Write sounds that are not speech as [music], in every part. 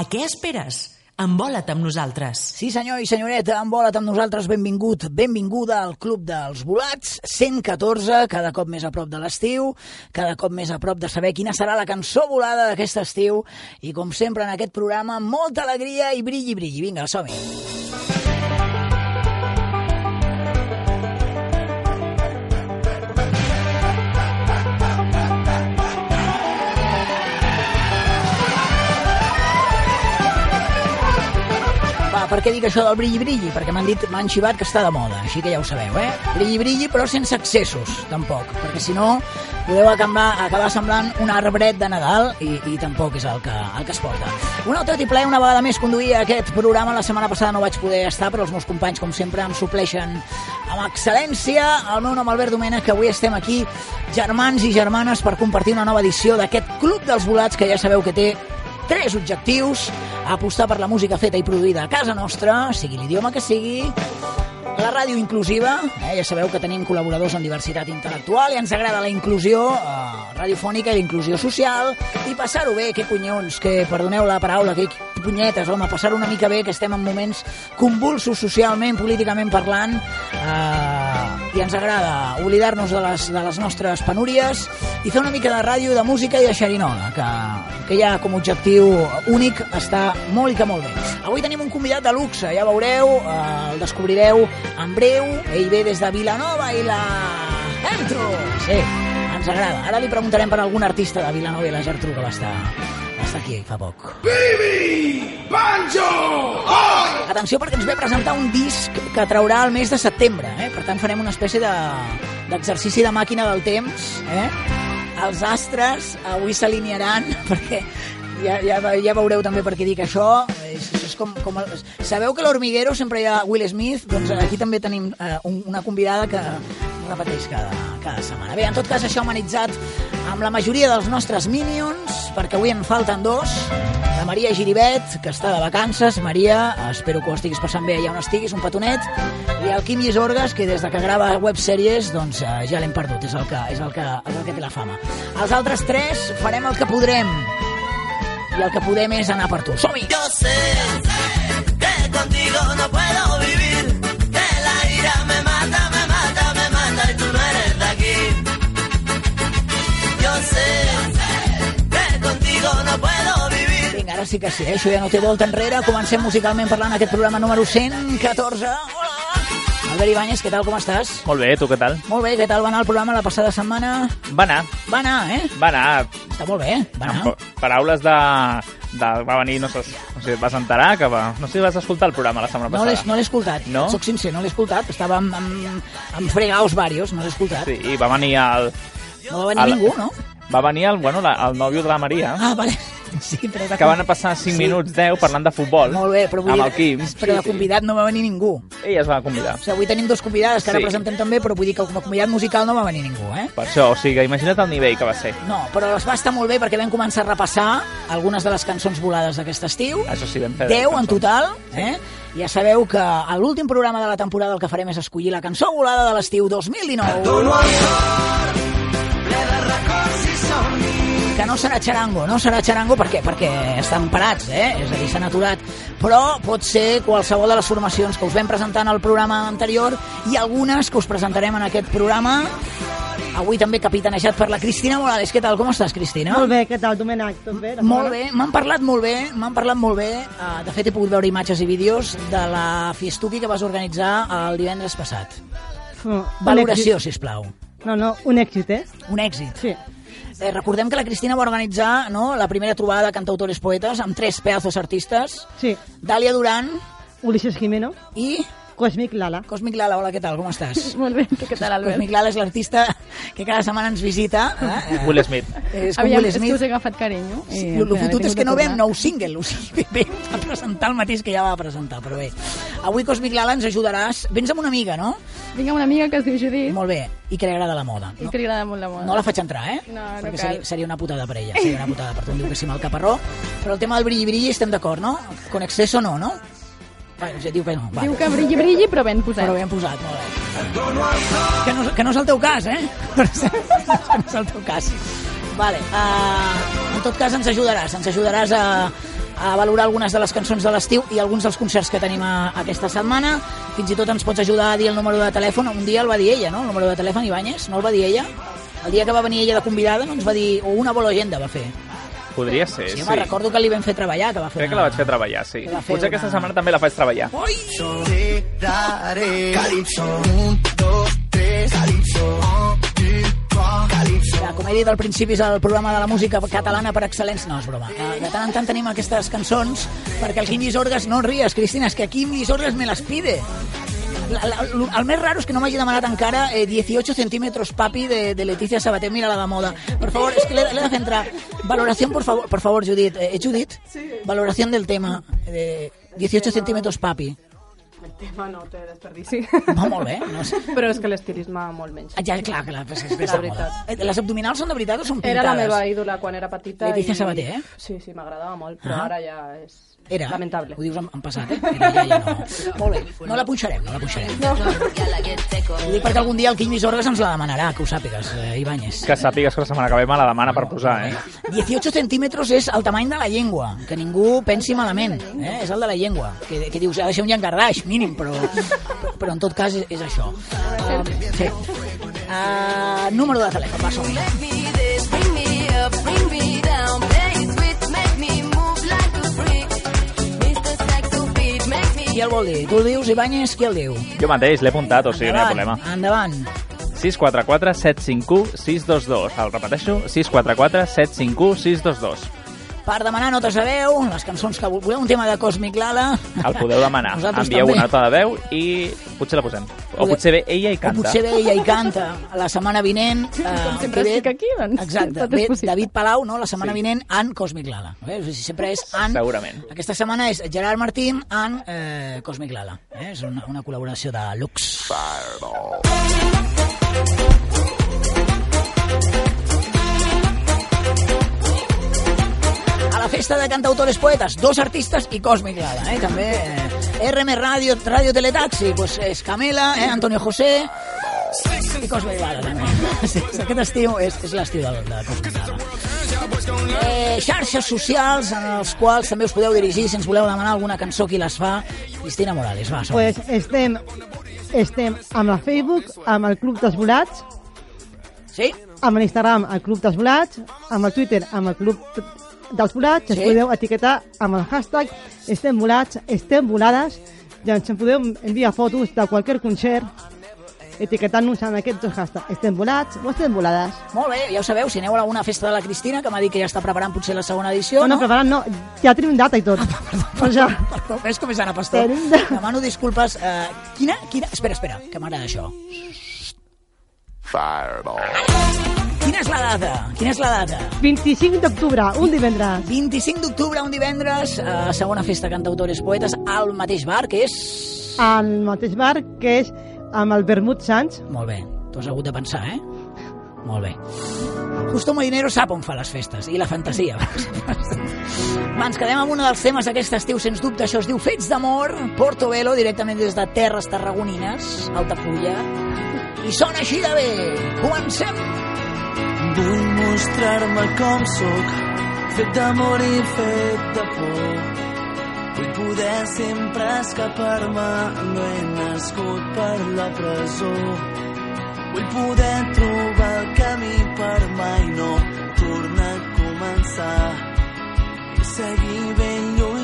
A què esperes? Envola't amb nosaltres. Sí, senyor i senyoreta, envola't amb nosaltres, benvingut, benvinguda al Club dels Volats, 114, cada cop més a prop de l'estiu, cada cop més a prop de saber quina serà la cançó volada d'aquest estiu, i com sempre en aquest programa, molta alegria i brilli, brilli. Vinga, som-hi. Per què dic això del brilli brilli? Perquè m'han dit, m'han xivat que està de moda, així que ja ho sabeu, eh? Brilli brilli, però sense excessos, tampoc, perquè si no podeu acabar, acabar semblant un arbret de Nadal i, i tampoc és el que, el que es porta. Un altre ple, una vegada més conduïa aquest programa, la setmana passada no vaig poder estar, però els meus companys, com sempre, em supleixen amb excel·lència. El meu nom Albert Domènech, que avui estem aquí, germans i germanes, per compartir una nova edició d'aquest Club dels Volats, que ja sabeu que té tres objectius. Apostar per la música feta i produïda a casa nostra, sigui l'idioma que sigui, la ràdio inclusiva, eh, ja sabeu que tenim col·laboradors en diversitat intel·lectual i ens agrada la inclusió eh, radiofònica i la inclusió social. I passar-ho bé, que punyons, que perdoneu la paraula, que punyetes, home, passar una mica bé, que estem en moments convulsos socialment, políticament parlant, eh, i ens agrada oblidar-nos de, les, de les nostres penúries i fer una mica de ràdio, de música i de xerinola, que, que ja com a objectiu únic està molt i que molt bé. Avui tenim un convidat de luxe, ja veureu, eh, el descobrireu en breu, ell ve des de Vilanova i la... Entro! Sí, ens agrada. Ara li preguntarem per algun artista de Vilanova i la Gertrude que va estar, estar aquí fa poc. Bibi! Banjo! Oi! Atenció perquè ens ve a presentar un disc que traurà el mes de setembre, eh? per tant farem una espècie de d'exercici de màquina del temps. Eh? Els astres avui s'alinearan [laughs] perquè ja, ja, ja veureu també per què dic això. És, és com, com el, sabeu que l'Hormiguero sempre hi ha Will Smith? Doncs aquí també tenim eh, un, una convidada que repeteix cada, cada setmana. Bé, en tot cas, això humanitzat amb la majoria dels nostres Minions, perquè avui en falten dos. La Maria Giribet, que està de vacances. Maria, espero que ho estiguis passant bé allà on estiguis, un petonet. I el Quim Llisorgues, que des de que grava websèries, doncs eh, ja l'hem perdut, és el, que, és, el que, és el que té la fama. Els altres tres farem el que podrem i el que podem és anar per tu. Som-hi! Yo sé que contigo no puedo ara sí que sí, eh? això ja no té volta enrere. Comencem musicalment parlant aquest programa número 114. Hola! Albert Ibáñez, què tal, com estàs? Molt bé, tu què tal? Molt bé, què tal va anar el programa la passada setmana? Va anar, Va anar, eh? va anar. Està molt bé, va anar. Paraules de, de... Va venir, no sé, no sé, vas enterar que va... No sé si vas escoltar el programa la setmana No l'he passada. no l'he escoltat, No? soc sincer, no l'he escoltat. Estava amb, amb, amb fregaos varios, no l'he escoltat. Sí, i va venir el... No va venir el- ningú, no? Va venir el, bueno, la, el nòvio de la Maria, Ah, vale. [laughs] Sí, però de que van passar 5 Sí. minuts, 10, parlant de futbol. Molt bé, però vull Amb dir, el Quim. però de convidat no va venir ningú. Ella es va convidar. O sigui, avui tenim dos convidades que ara Sí. presentem també, però vull dir que com a convidat musical no va venir ningú, eh? Per això, o sigui, imagina't el nivell que va ser. No, però les va estar molt bé perquè vam començar a repassar algunes de les cançons volades d'aquest estiu. Això sí, vam fer... 10 en total, eh? Ja sabeu que a l'últim programa de la temporada el que farem és escollir la cançó volada de l'estiu 2019. Dono al cor, Que no serà xarango, no serà xarango perquè, perquè estan parats, eh? És a dir, s'han aturat. Però pot ser qualsevol de les formacions que us vam presentar en el programa anterior i algunes que us presentarem en aquest programa. Avui també capitanejat per la Cristina Morales. Què tal, com estàs, Cristina? Molt bé, què tal, Domènec? Tot bé? Molt bé, m'han parlat molt bé, m'han parlat molt bé. Uh, de fet, he pogut veure imatges i vídeos de la fiestuki que vas organitzar el divendres passat. Un Valoració, si plau. No, no, un èxit, eh? Un èxit. Sí. Eh, recordem que la Cristina va organitzar no, la primera trobada de cantautores poetes amb tres pedazos artistes, Sí. Dàlia Duran. Ulises Jimeno, i Cosmic Lala. Cosmic Lala. Hola, què tal, com estàs? [laughs] Molt bé, què tal, Albert? Cosmic Lala és l'artista que cada setmana ens visita. Eh? [laughs] Will Smith. És com Aviam, Will és que Smith. us he agafat carinyo. Sí, i el, fotut és que no veiem nou single, o sigui, [laughs] ve a presentar el mateix que ja va presentar, però bé. Avui, Cosmic Lala, ens ajudaràs. Vens amb una amiga, no? Vinc amb una amiga que es diu Judit Molt bé, i que li agrada la moda. i No, que li agrada molt la moda. no la faig entrar, eh? No, no Perquè cal. seria, seria una putada per ella, seria una putada per tu, em diu que sí el caparró. Però el tema del brilli-brilli estem d'acord, no? Con exceso no, no? Bueno, ja diu que no. Diu que brilli, brilli, però ben posat. Però ben posat, molt bé. Que no, que no és el teu cas, eh? [laughs] que no és el teu cas. Vale, uh, en tot cas ens ajudaràs, ens ajudaràs a, a valorar algunes de les cançons de l'estiu i alguns dels concerts que tenim a, aquesta setmana. Fins i tot ens pots ajudar a dir el número de telèfon. Un dia el va dir ella, no? El número de telèfon, Ibáñez, no el va dir ella? El dia que va venir ella de convidada no ens va dir... O una bola agenda va fer. Podria ser, Sí, sí. home, recordo que li vam fer treballar, que va fer Crec que la vaig fer treballar, sí. Fer Potser una- aquesta setmana també la faig treballar. Oi! Daré Calypso, un, dos, tres, Calypso, un. Ja, com he dit al principi, és el programa de la música catalana per excel·lència. No, és broma. De tant en tant tenim aquestes cançons perquè el Quim Llisorgues... No ries, Cristina, és que Quim Llisorgues me las pide. La, la, el més raro és que no m'hagi demanat encara eh, 18 centímetros papi de, de Leticia Sabater, mira la de moda. Per favor, és que l'he de fer entrar. Valoració, por favor, por favor Judit. Eh, Judit? Sí. Valoració del tema de 18 centímetros papi. El tema no té desperdici. Va molt bé. No sé. Però és que l'estilisme molt menys. Ja, clar, clar, és és La veritat. Eh, Les abdominals són de veritat o són pintades? Era la meva ídola quan era petita. Leticia i... Sabater, eh? Sí, sí, m'agradava molt, però Ah. ara ja és Era? lamentable. Ho dius en, en passat, eh? Era, ja, ja no. [laughs] Molt bé, no la punxarem, no la punxarem. No. Ho dic perquè algun dia el Quim Visorgues ens la demanarà, que ho sàpigues, eh, Ibáñez. Que sàpigues que la setmana que ve me la demana per posar, eh? 18 centímetres és el tamany de la llengua, que ningú pensi malament, eh? és el de la llengua, que, que dius, ha de ser un llangardaix, mínim, però, però en tot cas és, és això. Uh, sí. Uh, número de telèfon, va, som Qui el vol dir? Tu el dius, Ibáñez, qui el diu? Jo mateix l'he apuntat, o sigui, no hi ha problema. endavant. 644 751 622. El repeteixo, 644 751 622. Per demanar notes de veu, les cançons que vol- voleu, un tema de Cosmic Lala. El podeu demanar. [laughs] Nosaltres Envieu també. una nota de veu i potser la posem. O potser bé ella O canta. potser ve ella i canta la setmana vinent. Eh, sempre que ve- estic aquí, doncs, Exacte. Ve. David Palau, no? la setmana Sí. vinent, en Cosmic Lala. Eh? O sigui, sempre és en... Segurament. Aquesta setmana és Gerard Martín en eh, Cosmic Lala. Eh? És una, una col·laboració de Lux. A festa de cantautores poetes, dos artistes i Cosmic Lala. Eh? També eh, RM Radio, Radio Teletaxi, pues, és Camela, eh? Antonio José i Cosmic Lala també. [laughs] Sí, aquest estiu és, és l'estiu de, de Cosmic Lala. Eh, xarxes socials en els quals també us podeu dirigir si ens voleu demanar alguna cançó qui les fa. Cristina Morales, va, som Pues estem, estem amb la Facebook, amb el Club dels Volats, Sí? amb l'Instagram, el Club dels Volats, amb el Twitter, amb el Club dels Volats, Sí. ens podeu etiquetar amb el hashtag estem volats, estem volades, i ens en podeu enviar fotos de qualsevol concert etiquetant-nos en aquests dos hashtags, estem volats o estem volades. Molt bé, ja ho sabeu, si aneu a alguna festa de la Cristina, que m'ha dit que ja està preparant potser la segona edició, No, no, preparant no, ja tenim data i tot. o ja, Perdó, ves com és Anna Pastor? Tenim de- Demano disculpes. Uh, quina, quina... Espera, espera, que m'agrada això. Quina és la data? Quina és la data? 25 d'octubre, un divendres. 25 d'octubre, un divendres, uh, segona festa cantautores poetes, al mateix bar, que és... al mateix bar que és amb el Vermut Sants. Molt bé, t'ho has hagut de pensar, eh? Molt bé. Justo Molinero sap on fa les festes, i la fantasia. Va, [laughs] ens quedem amb un dels temes d'aquest estiu, sens dubte, això es diu Fets d'amor, Portobelo, directament des de Terres Tarragonines, Altafulla, i sona així de bé. Comencem! Vull mostrar-me com sóc, fet d'amor i fet de por. Vull poder sempre escapar-me, no he nascut per la presó. Vull poder trobar el camí per mai no tornar a començar. I seguir ben lluny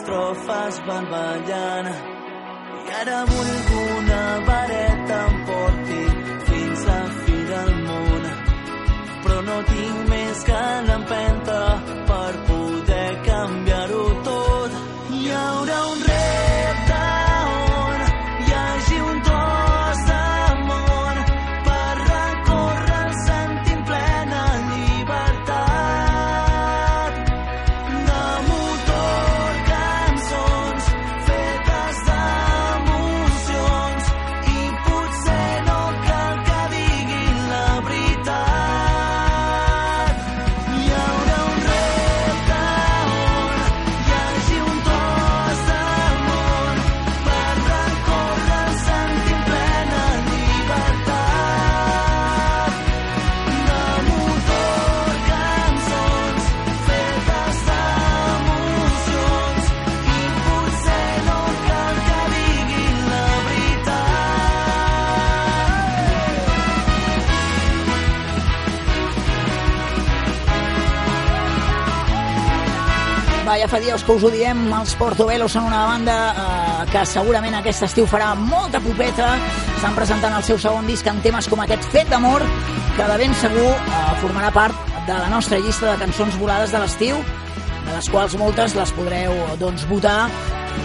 estrofes van ballant. I ara vull fa dies que us ho diem, els Portobello són una banda eh, que segurament aquest estiu farà molta popeta. Estan presentant el seu segon disc amb temes com aquest Fet d'amor, que de ben segur eh, formarà part de la nostra llista de cançons volades de l'estiu, de les quals moltes les podreu doncs, votar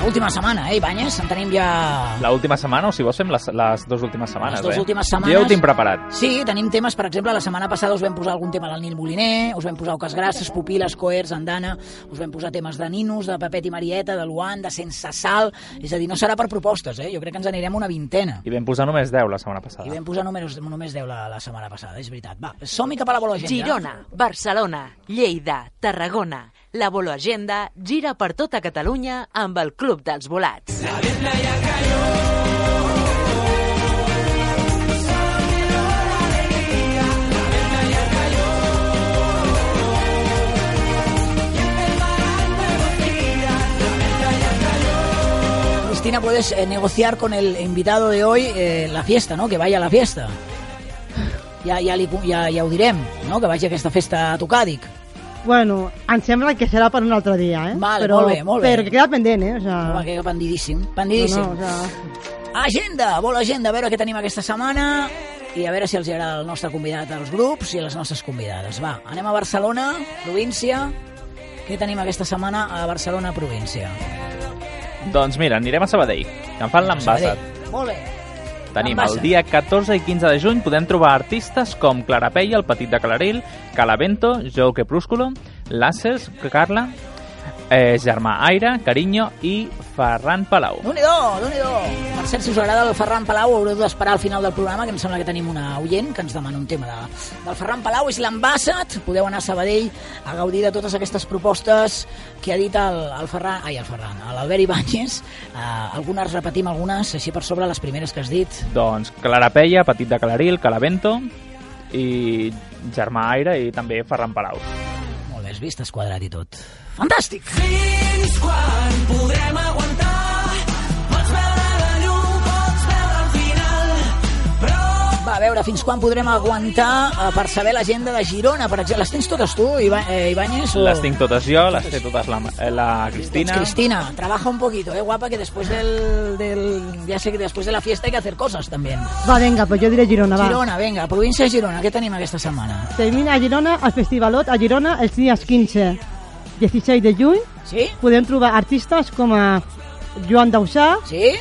l'última setmana, eh, Ibáñez? En tenim ja... La última setmana, o si vols fem les, les dues últimes setmanes, Les dues eh? últimes setmanes. Jo ja ho tinc preparat. Sí, tenim temes, per exemple, la setmana passada us vam posar algun tema del Nil Moliner, us vam posar Oques Grasses, Pupiles, Coers, Andana, us vam posar temes de Ninos, de Pepet i Marieta, de Luan, de Sense Sal, és a dir, no serà per propostes, eh? jo crec que ens anirem una vintena. I vam posar només 10 la setmana passada. I vam posar només, només 10 la, la setmana passada, és veritat. Va, som-hi cap a la bola agenda. Girona, Barcelona, Lleida, Tarragona. La Bolo Agenda gira per tota Catalunya amb el Club dels Volats. Cristina, puedes eh, negociar con el invitado de hoy eh, la fiesta, ¿no? Que vaya a la fiesta. Ja, ja, li, ja, ja ho direm, no? Que vagi a aquesta festa a Tocàdic. Bueno, em sembla que serà per un altre dia, eh? Vale, però, molt bé, molt bé. Però que queda pendent, eh? O sea, Home, que pendidíssim, pendidíssim. No, no, o sea, Agenda, vol agenda, a veure què tenim aquesta setmana i a veure si els agrada el nostre convidat als grups i les nostres convidades. Va, anem a Barcelona, província. Què tenim aquesta setmana a Barcelona, província? Doncs mira, anirem a Sabadell, que em fan l'envasat. Molt bé. Tenim el dia 14 i 15 de juny podem trobar artistes com Clara Peia, el Petit de Claril, Calavento, Joe Queprúsculo, Lasses, Carla, eh, Germà Aire, Carinyo i Ferran Palau. Déu nhi déu Per cert, si us agrada el Ferran Palau, haureu d'esperar al final del programa, que em sembla que tenim una oient que ens demana un tema de, del Ferran Palau, és l'Ambassat. Podeu anar a Sabadell a gaudir de totes aquestes propostes que ha dit el, el Ferran, ai, el Ferran, l'Albert Ibáñez. Uh, algunes repetim, algunes, així per sobre, les primeres que has dit. Doncs Clara Peia, Petit de Claril, Calavento i Germà Aire i també Ferran Palau. Molt bé, has vist, has quadrat i tot. Fantàstic! Fins quan podrem aguantar? A veure, fins quan podrem aguantar eh, per saber l'agenda de Girona, per exemple. Les tens totes tu, Iba, eh, Ibáñez? O... Les tinc totes jo, les té totes la, eh, la Cristina. Doncs, Cristina, trabaja un poquito, eh, guapa, que después del, del... Ya sé que después de la fiesta hay que hacer cosas también. va, vinga, pues jo diré Girona, va. Girona, venga, província de Girona, què tenim aquesta setmana? Termina a Girona el Festivalot a Girona els dies 15 16 de juny. Sí? Podem trobar artistes com a Joan Dausà, Sí?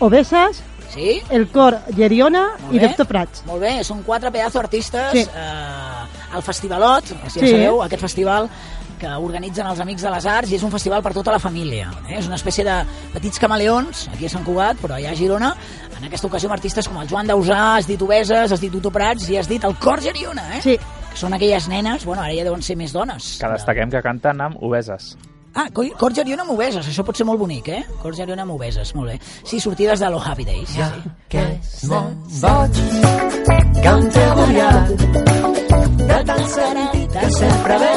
Obesas, Sí? el cor Geriona i. Doctor Prats. Molt bé, són quatre pedazo artistes Sí. eh, al Festivalot, que si ja Sí. sabeu, aquest festival que organitzen els Amics de les Arts i és un festival per tota la família. Eh? És una espècie de petits camaleons, aquí a Sant Cugat, però allà a Girona, en aquesta ocasió amb artistes com el Joan Dausà, has dit Obeses, has dit Tuto Prats i has dit el Cor Geriona, eh? Sí. que són aquelles nenes, bueno, ara ja deuen ser més dones. Que destaquem que canten amb obeses. Ah, co- Cor Geriona amb Obeses, això pot ser molt bonic, eh? Cor Geriona amb Obeses, molt bé. Sí, sortides de Lo Happy Days. Sí, sí. que és molt boig que em té agobiat de tant sentir que sempre ve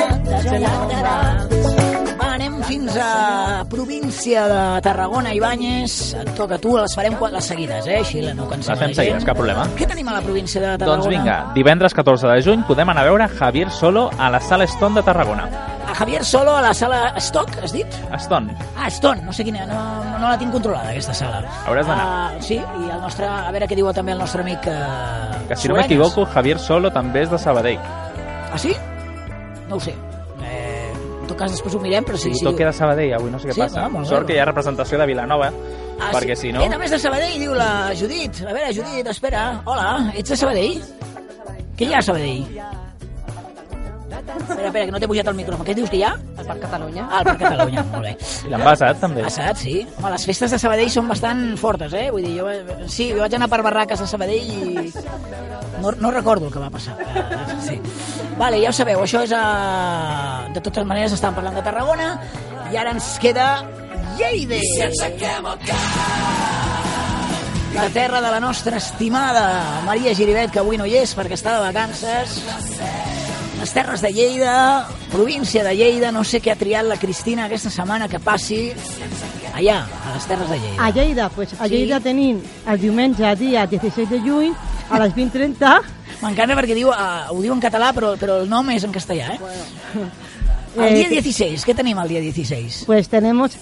Va, anem fins a província de Tarragona, Ibáñez, et toca a tu, les farem les seguides, eh? Així no cansem Les fem seguides, cap problema. Què tenim a la província de Tarragona? Doncs vinga, divendres 14 de juny podem anar a veure Javier Solo a la Sala Stone de Tarragona. Javier Solo a la sala Stock, has dit? Stone. Ah, Stone, no sé quina, no, no, no la tinc controlada, aquesta sala. Hauràs d'anar. Ah, sí, i el nostre, a veure què diu també el nostre amic... Uh, Que si no m'equivoco, Javier Solo també és de Sabadell. Ah, sí? No ho sé. Eh, en tot cas, després ho mirem, però sí, Sí, sí. tot queda a Sabadell, avui no sé què Sí, passa. ah, molt bé. Sort que hi ha representació de Vilanova, Ah, perquè sí. si no... Eh, també és de Sabadell, diu la Judit. A veure, Judit, espera. Hola, ets de Sabadell? Què hi ha a Sabadell? Espera, espera, que no t'he pujat el micròfon. Què dius que hi ha? El Parc Catalunya. Ah, el Parc Catalunya, [laughs] molt bé. I l'envasat, també. Passat, sí. Home, les festes de Sabadell són bastant fortes, eh? Vull dir, jo, sí, jo vaig anar per barraques a Sabadell i no, no recordo el que va passar. Eh, sí. Vale, ja ho sabeu, això és a... De totes maneres, estàvem parlant de Tarragona i ara ens queda Lleida. La terra de la nostra estimada Maria Giribet, que avui no hi és perquè està de vacances. Les terres de Lleida, província de Lleida, no sé què ha triat la Cristina aquesta setmana que passi allà, a les terres de Lleida. A Lleida, pues, a Sí. Lleida tenim el diumenge, dia 16 de juny, a les 20.30, M'encanta perquè diu, uh, ho diu en català, però, però el nom és en castellà, eh? El Eh, dia que- 16, què tenim el dia 16? pues tenemos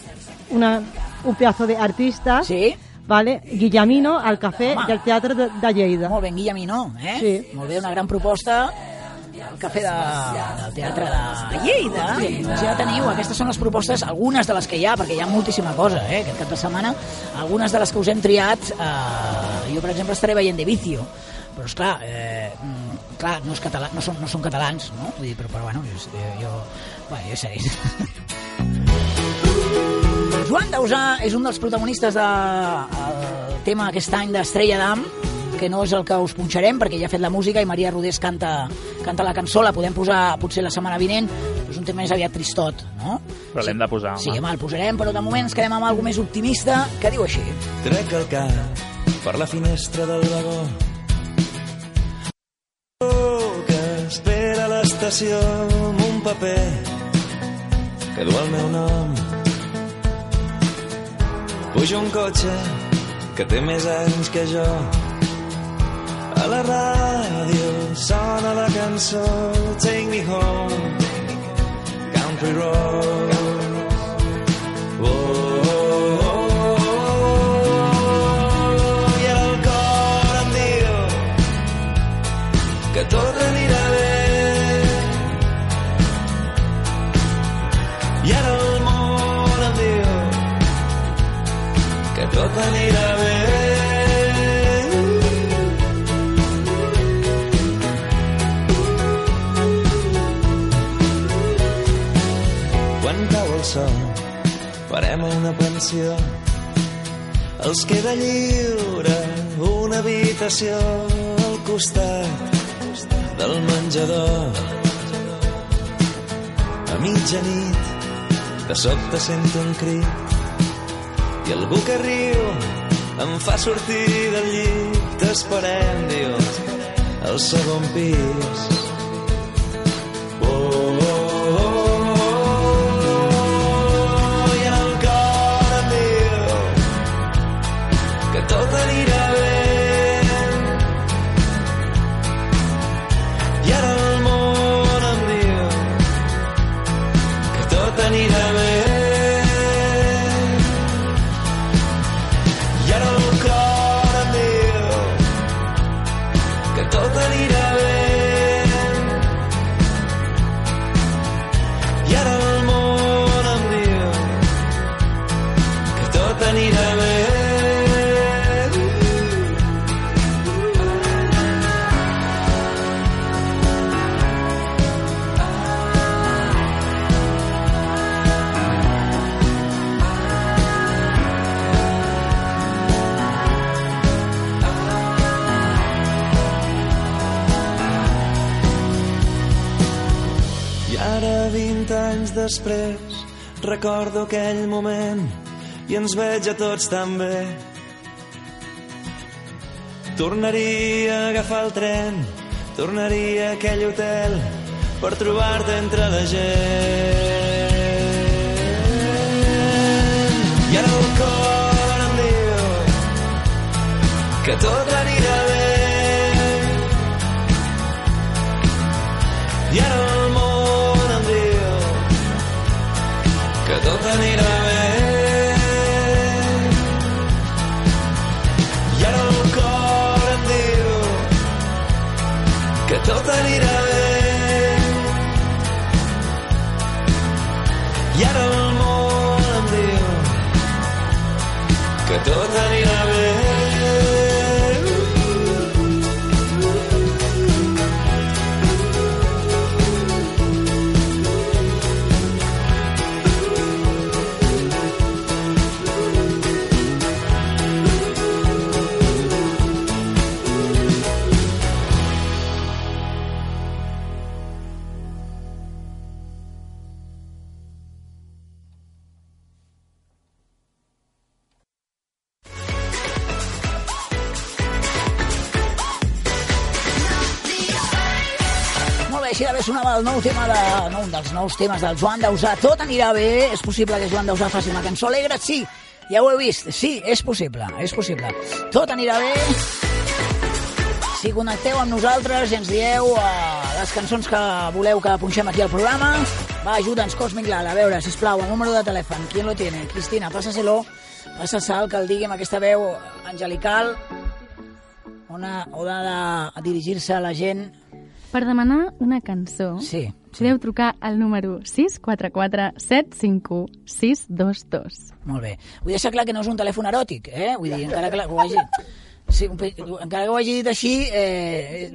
una, un pedazo de artista, Sí? ¿vale? Guillamino, al café Home. del Teatro de, de Lleida. Molt ben, Guillemino, eh? Sí. Molt bé, una gran proposta al cafè de, del Teatre de Lleida. Doncs ja teniu, aquestes són les propostes, algunes de les que hi ha, perquè hi ha moltíssima cosa, eh, aquest cap de setmana. Algunes de les que us hem triat, eh, jo, per exemple, estaré veient de Vicio, però, esclar, eh, mm, clar, no, és català, no, són, no són catalans, no? Vull dir, però, però bueno, jo, jo, jo, bueno, jo sé. [laughs] Joan Dausà és un dels protagonistes del de, tema aquest any d'Estrella d'Am, que no és el que us punxarem perquè ja ha fet la música i Maria Rodés canta, canta la cançó, la podem posar potser la setmana vinent, és un tema més aviat tristot, no? Però l'hem de posar, Sí, home. home, el posarem, però de moment ens quedem amb alguna més optimista que diu així. Trec el cap per la finestra del vagó que espera a l'estació amb un paper que du el meu nom Puja un cotxe que té més anys que jo a la ràdio sona la cançó Take me home Country Road. Oh, oh, el cor em diu que tot anirà bé i ara el món em diu que tot anirà bé quan cau el sol farem una pensió. Els queda lliure una habitació al costat del menjador. A mitjanit de sobte sento un crit i algú que riu em fa sortir del llit. T'esperem diu al segon pis després recordo aquell moment i ens veig a tots tan bé. Tornaria a agafar el tren, tornaria a aquell hotel per trobar-te entre la gent. I ara el cor em diu que tot nou tema de... No, un dels nous temes del Joan Dausà. Tot anirà bé. És possible que Joan Dausà faci una cançó alegre? Sí. Ja ho he vist. Sí, és possible. És possible. Tot anirà bé. Si connecteu amb nosaltres i ens dieu uh, les cançons que voleu que punxem aquí al programa, va, ajuda'ns, Cosmic Lala. A veure, sisplau, el número de telèfon. Qui lo tiene? Cristina, pásaselo. Passa sal, que el digui amb aquesta veu angelical on ha de dirigir-se a la gent Per demanar una cançó, Sí, podeu trucar al número 644 751 622. Molt bé. Vull deixar clar que no és un telèfon eròtic, eh? Vull dir, encara que ho hagi... Sí, encara que ho hagi dit així, eh,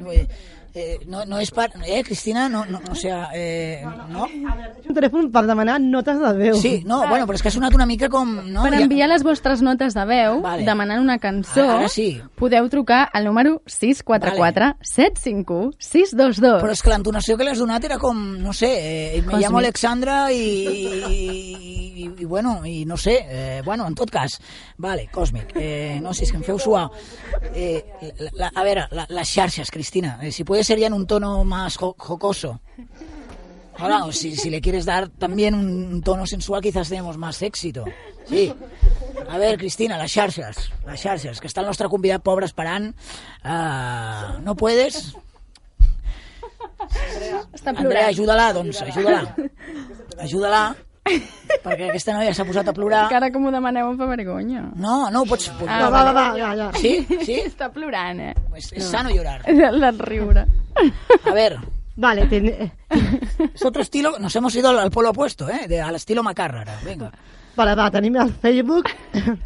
eh, no, no és per... Eh, Cristina? No, no, o sea, eh, no? És un telèfon per demanar notes de veu. Sí, no, bueno, però és que ha sonat una mica com... No? per Ja- enviar les vostres notes de veu, Vale. demanant una cançó, Ara sí. podeu trucar al número 644 751 622. Però és que l'entonació que li has donat era com, no sé, eh, me Cosmic. llamo Alexandra i, i, i, bueno, i no sé, eh, bueno, en tot cas, vale, Cosmic, eh, no sé, és que em feu suar. Eh, la, la, a veure, la, les xarxes, Cristina, eh, si puede ser ya en un tono más jo- jocoso. Ahora, o si, si le quieres dar también un tono sensual, quizás tenemos más éxito. Sí. A ver, Cristina, las xarxes, las xarxes, que està el nostre convidat pobre esperant. Uh, no puedes? Andrea, ajuda-la, doncs, ajuda-la. Ajuda-la, [laughs] perquè aquesta noia s'ha posat a plorar. Que ara que m'ho demaneu em fa vergonya. No, no ho pots... Ah, Va, va, va, va, ja, ja. Sí, sí, Està plorant, eh? pues es sano llorar. [laughs] De riure. A ver, Vale, ten... es otro estilo, nos hemos ido al, polo opuesto, ¿eh? De, al estilo Macárrara, venga. vale, va, tenim el Facebook,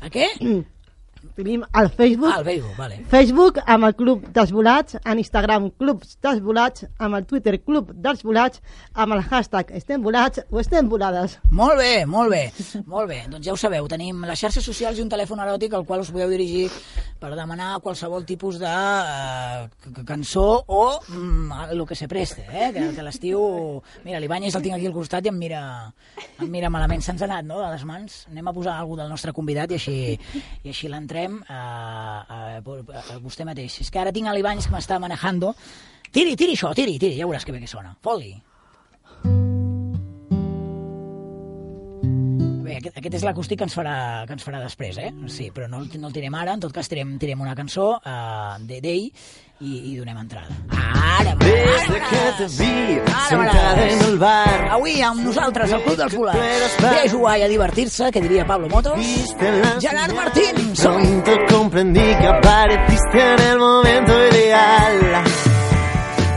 ¿A qué? [clears throat] tenim el Facebook, el Facebook, vale. Facebook amb el Club dels Volats, en Instagram Clubs dels Volats, amb el Twitter Club dels Volats, amb el hashtag estem volats o estem volades. Molt bé, molt bé, molt bé. Doncs ja ho sabeu, tenim les xarxes socials i un telèfon eròtic al qual us podeu dirigir per demanar qualsevol tipus de eh, cançó o mm, el que se preste, eh? que, que l'estiu... Mira, l'Ibáñez el tinc aquí al costat i em mira, em mira malament. Se'ns ha anat, no?, de les mans. Anem a posar alguna del nostre convidat i així, i així l'entrem a, a, a, a vostè mateix. És que ara tinc l'Ibáñez que m'està manejando. Tiri, tiri això, tiri, tiri, ja veuràs que bé que sona. Fot-li. Aquest, aquest és l'acústic que ens farà que ens farà després, eh? Sí, però no, no el tirem ara, en tot cas tirem, tirem una cançó uh, d'ell i, i donem entrada. Ara, Desde que te vi sentada en el bar, Avui amb nosaltres, el Club dels Volats. Ve a jugar i a divertir-se, que diria Pablo Motos. Gerard Martín, som Pronto comprendí que apareciste en el momento ideal.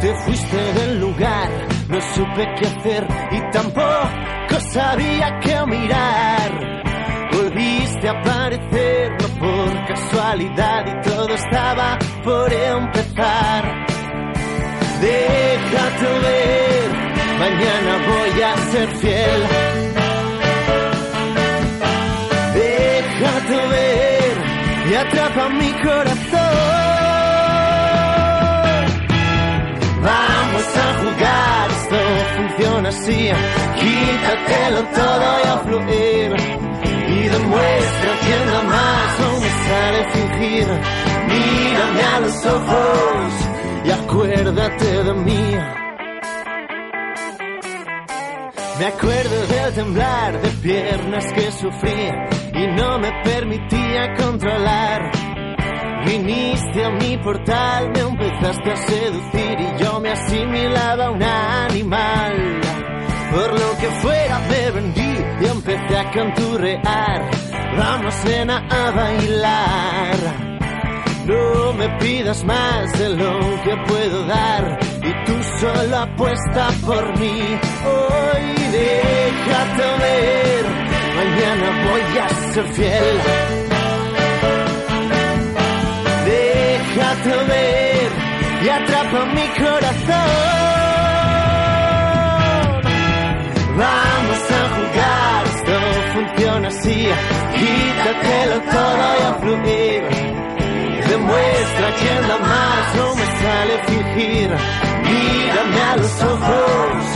Te fuiste del lugar, no supe qué hacer y tampoco sabía qué mirar. Volviste a aparecer, no por casualidad y todo estaba por empezar. Déjate ver, mañana voy a ser fiel. Déjate ver y atrapa mi corazón. Funciona así. Quítatelo todo y a fluir. Y demuestra quién da más, no me sale fingir. Mírame a los ojos y acuérdate de mí. Me acuerdo del temblar de piernas que sufrí y no me permitía controlar. Viniste a mi portal, me empezaste a seducir y yo me asimilaba a un animal. Por lo que fuera me vendí y empecé a canturrear. Vamos cena a bailar. No me pidas más de lo que puedo dar y tú solo apuesta por mí. Hoy déjate ver, mañana voy a ser fiel. Atrapa mi corazón. Vamos a jugar, esto funciona así. Quítatelo todo y a fluir. Demuestra quién da más, no me sale fingir. Mírame a los ojos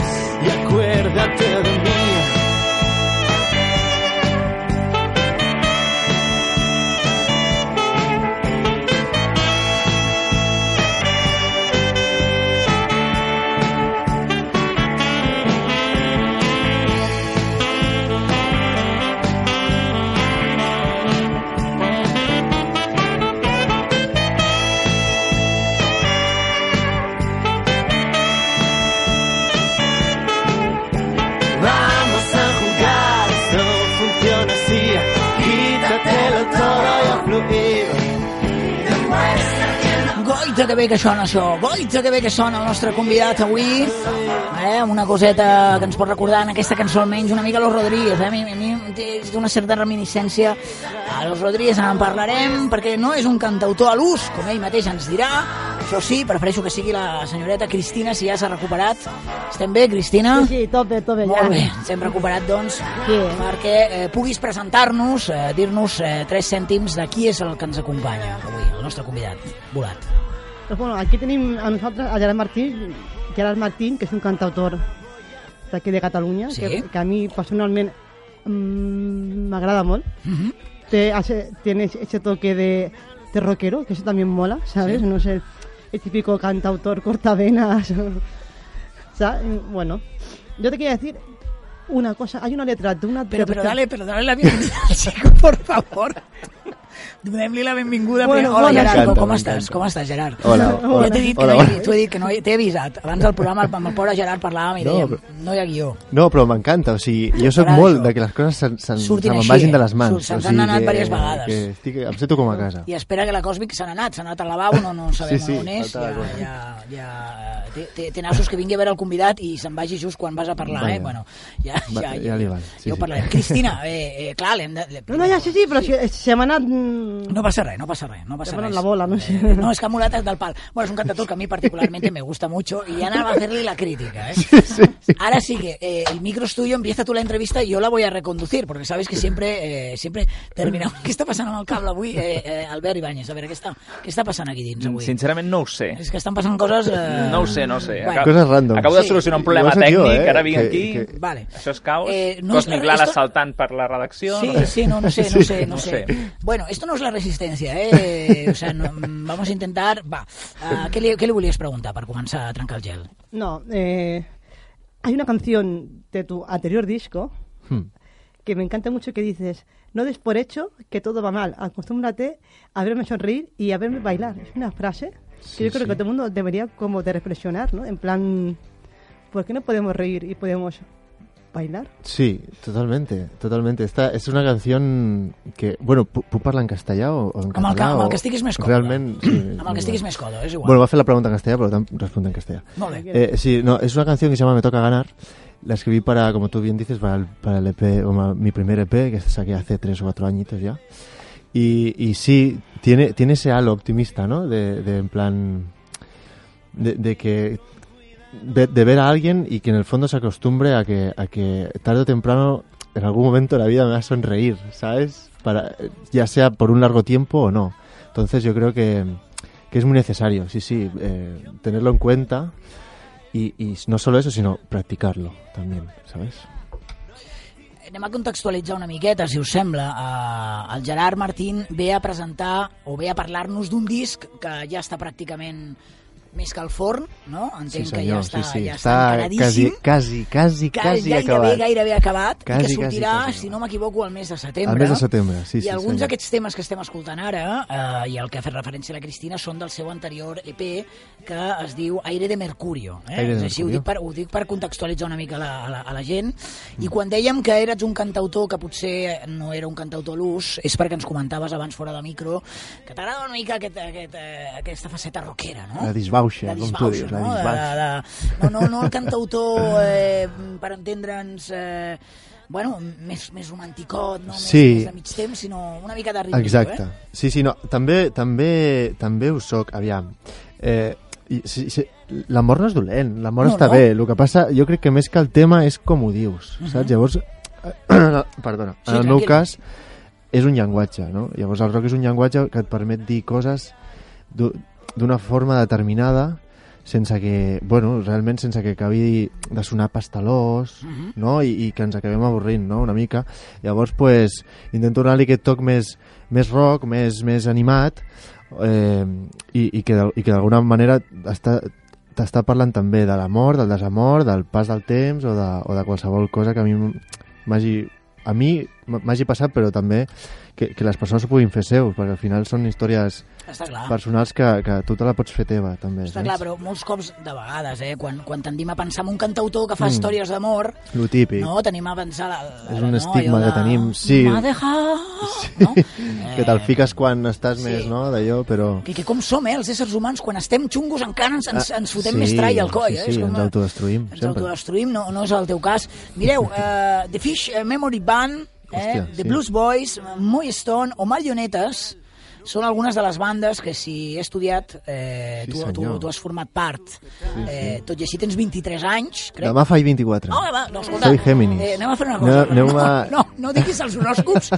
Goita que bé que sona això, goita que bé que sona el nostre convidat avui, eh, una coseta que ens pot recordar en aquesta cançó almenys una mica Los Rodríguez, eh? a mi, a mi té una certa reminiscència a Los Rodríguez, en parlarem, perquè no és un cantautor a l'ús, com ell mateix ens dirà, això sí, prefereixo que sigui la senyoreta Cristina, si ja s'ha recuperat. Estem bé, Cristina? Sí, sí, tot bé, tot bé. Molt ja. bé, ens hem recuperat, doncs, Sí. perquè eh, puguis presentar-nos, eh, dir-nos eh, tres cèntims de qui és el que ens acompanya avui, el nostre convidat, volat. Pues bueno, aquí tenim a nosaltres a Gerard Martín, Gerard Martín, que és un cantautor d'aquí de Catalunya, Sí. que, que a mi personalment mm, m'agrada molt. Te hace, tiene ese toque de, de rockero, que eso también mola, ¿sabes? Sí. No sé, el típico cantautor cortavenas. [laughs] ¿sabes? Bueno, yo te quería decir una cosa. Hay una letra de una... Pero, de- pero dale, pero dale la bienvenida al chico, por favor. [laughs] Donem-li la benvinguda. Bueno, Hola, bueno, Gerard, com estàs? Com estàs, Gerard? Hola, Jo hola. t'he dit que Hola, no hola. dit que no t'he avisat. Abans del programa amb el pobre Gerard parlàvem i No, dèiem, però- no hi ha guió. No, però m'encanta, o sigui, jo sóc molt de que les coses se, se, me'n així, vagin de eh? les mans. Surt- se'ns o han sigui anat que, diverses vegades. Que estic, em sento com a casa. I espera que la Cosmic se n'ha anat, s'ha anat al lavabo, no, no sabem Sí, sí, on és. Ja, ja, ja, té, té, té nassos que vingui a veure el convidat i se'n vagi just quan vas a parlar, Vaja. eh? Bueno, ja, Va, ja, ja li val, sí, ja ho parlarem. Cristina, eh, eh, clar, l'hem de... No, no, ja, sí, sí, però si, se m'ha anat... mm, No passa res, no passa res, no m'ha res. la bola, no sé. Eh, no, es que ha molat del pal. Bueno, es un cantautor que a mí particularmente me gusta mucho y ya nada va a hacerle la crítica, ¿eh? Ahora sí que eh, el micro es tuyo, empieza tú la entrevista y yo la voy a reconducir, porque sabes que siempre eh, siempre terminamos... [laughs] ¿Qué está pasando amb el cable avui, eh, eh, Albert Ibáñez? A veure, què està, què està passant aquí dins avui? Sincerament no ho sé. És que estan passant coses... Eh... No ho sé, no ho sé. Bueno. Coses random. Acabo de Sí. solucionar un problema he tècnic, jo, eh, ara vinc que- aquí... que- Vale. Això és caos. Eh, no és Cosmic Lala esto- saltant per la redacció. Sí, no sé. sí, no, no sé, no sé, no, no sé. sé. Bueno, esto no es la resistencia, ¿eh? O sea, no, mm, vamos a intentar... Va, uh, què, li, què li volies preguntar per començar a trencar el gel? No, eh, hay una canción de tu anterior disco Hmm. que me encanta mucho que dices, no des por hecho que todo va mal, acostúmbrate a verme sonreír y a verme bailar. Es una frase Sí, que yo creo sí. que todo el mundo debería como de reflexionar, ¿no? En plan, ¿por qué no podemos reír y podemos bailar? Sí, totalmente, totalmente. Esta és una canción que... Bueno, pu- puc parlar en castellà o, o en Amb el, català? que, amb el que estiguis més còmode. Realment, sí. Amb el que estiguis més còmode, és igual. Bueno, va a hacer la pregunta en castellano, pero también responde en castellano. Molt bé. Eh, sí, no, es una canción que se llama Me toca ganar. La escribí para, como tú bien dices, para el, para el EP, o mi primer EP, que saqué hace tres o cuatro añitos ya. Y, y sí, tiene, tiene ese halo optimista, ¿no? De, de en plan, de, de que, de, de ver a alguien y que en el fondo se acostumbre a que, a que tarde o temprano, en algún momento de la vida me va a sonreír, ¿sabes? Para, ya sea por un largo tiempo o no. Entonces yo creo que, que es muy necesario, sí, sí, eh, tenerlo en cuenta y, y no solo eso, sino practicarlo también, ¿sabes? Anem a contextualitzar una miqueta, si us sembla. Uh, el Gerard Martín ve a presentar o ve a parlar-nos d'un disc que ja està pràcticament més que el forn, no? Sí, Entenc que ja senyor, està, sí, sí. ja està, Està quasi, quasi, quasi, quasi gairebé, acabat. gairebé acabat, Quasi, i que sortirà, quasi, quasi si no m'equivoco, al mes de setembre. Al mes de setembre, sí, I sí, alguns senyor. d'aquests temes que estem escoltant ara, eh, i el que ha fet referència la Cristina, són del seu anterior EP, que es diu Aire de Mercurio. Eh? Aire de És així, ho Mercurio. dic, per, ho dic per contextualitzar una mica la, a, la, a la gent. I quan dèiem que eres un cantautor que potser no era un cantautor a l'ús, és perquè ens comentaves abans fora de micro que t'agrada una mica aquest, aquest, eh, aquesta faceta rockera, no? La disbauxa, La com tu dius, la no? De, disbauxa. de, no, no, no el cantautor, [laughs] eh, per entendre'ns, eh, bueno, més, més romanticot, no? Més, Sí. més de mig temps, sinó una mica de ritme. Exacte. Eh? Sí, sí, no, també, també, també ho soc, aviam. Eh, i, sí, sí, l'amor no és dolent, l'amor No, està no. bé. El que passa, jo crec que més que el tema és com ho dius, saps? Llavors, [coughs] perdona, Sí, en el meu tranquil. cas és un llenguatge, no? Llavors el rock és un llenguatge que et permet dir coses d'una forma determinada sense que, bueno, realment sense que acabi de sonar pastelós, Mhm. no? I, i que ens acabem avorrint, no?, una mica. Llavors, pues, intento donar-li aquest toc més, més rock, més, més animat, eh, i, i que i que d'alguna manera està t'està parlant també de l'amor, del desamor, del pas del temps o de, o de qualsevol cosa que a mi m'hagi a mi m'hagi passat, però també que, que les persones ho puguin fer seus, perquè al final són històries personals que, que tu te la pots fer teva, també. Està saps? clar, però molts cops, de vegades, eh, quan, quan tendim a pensar en un cantautor que fa Mm. històries d'amor, Lo típic. no, tenim a pensar... La, la, És un no, estigma que de, tenim, sí. M'ha dejado... No? [laughs] que te'l fiques quan estàs sí. més, no?, d'allò, però... Que, que com som, eh, els éssers humans, quan estem xungos encara ens, ens, Ah, ens fotem sí, més trall al coll. sí, eh? sí, És com ens autodestruïm, Ens sempre. autodestruïm, no, no és el teu cas. Mireu, uh, [laughs] The Fish eh, Memory Band, eh, Hòstia, The sí. Blues Boys, Moy Stone o Marionetes són algunes de les bandes que si he estudiat eh, Sí, tu, tu, senyor. tu has format part. Eh, tot i així tens 23 anys, crec. Demà faig 24. No, demà, no, escolta, Soy Géminis. eh, anem a fer una cosa. No, a- no, no diguis els horòscops.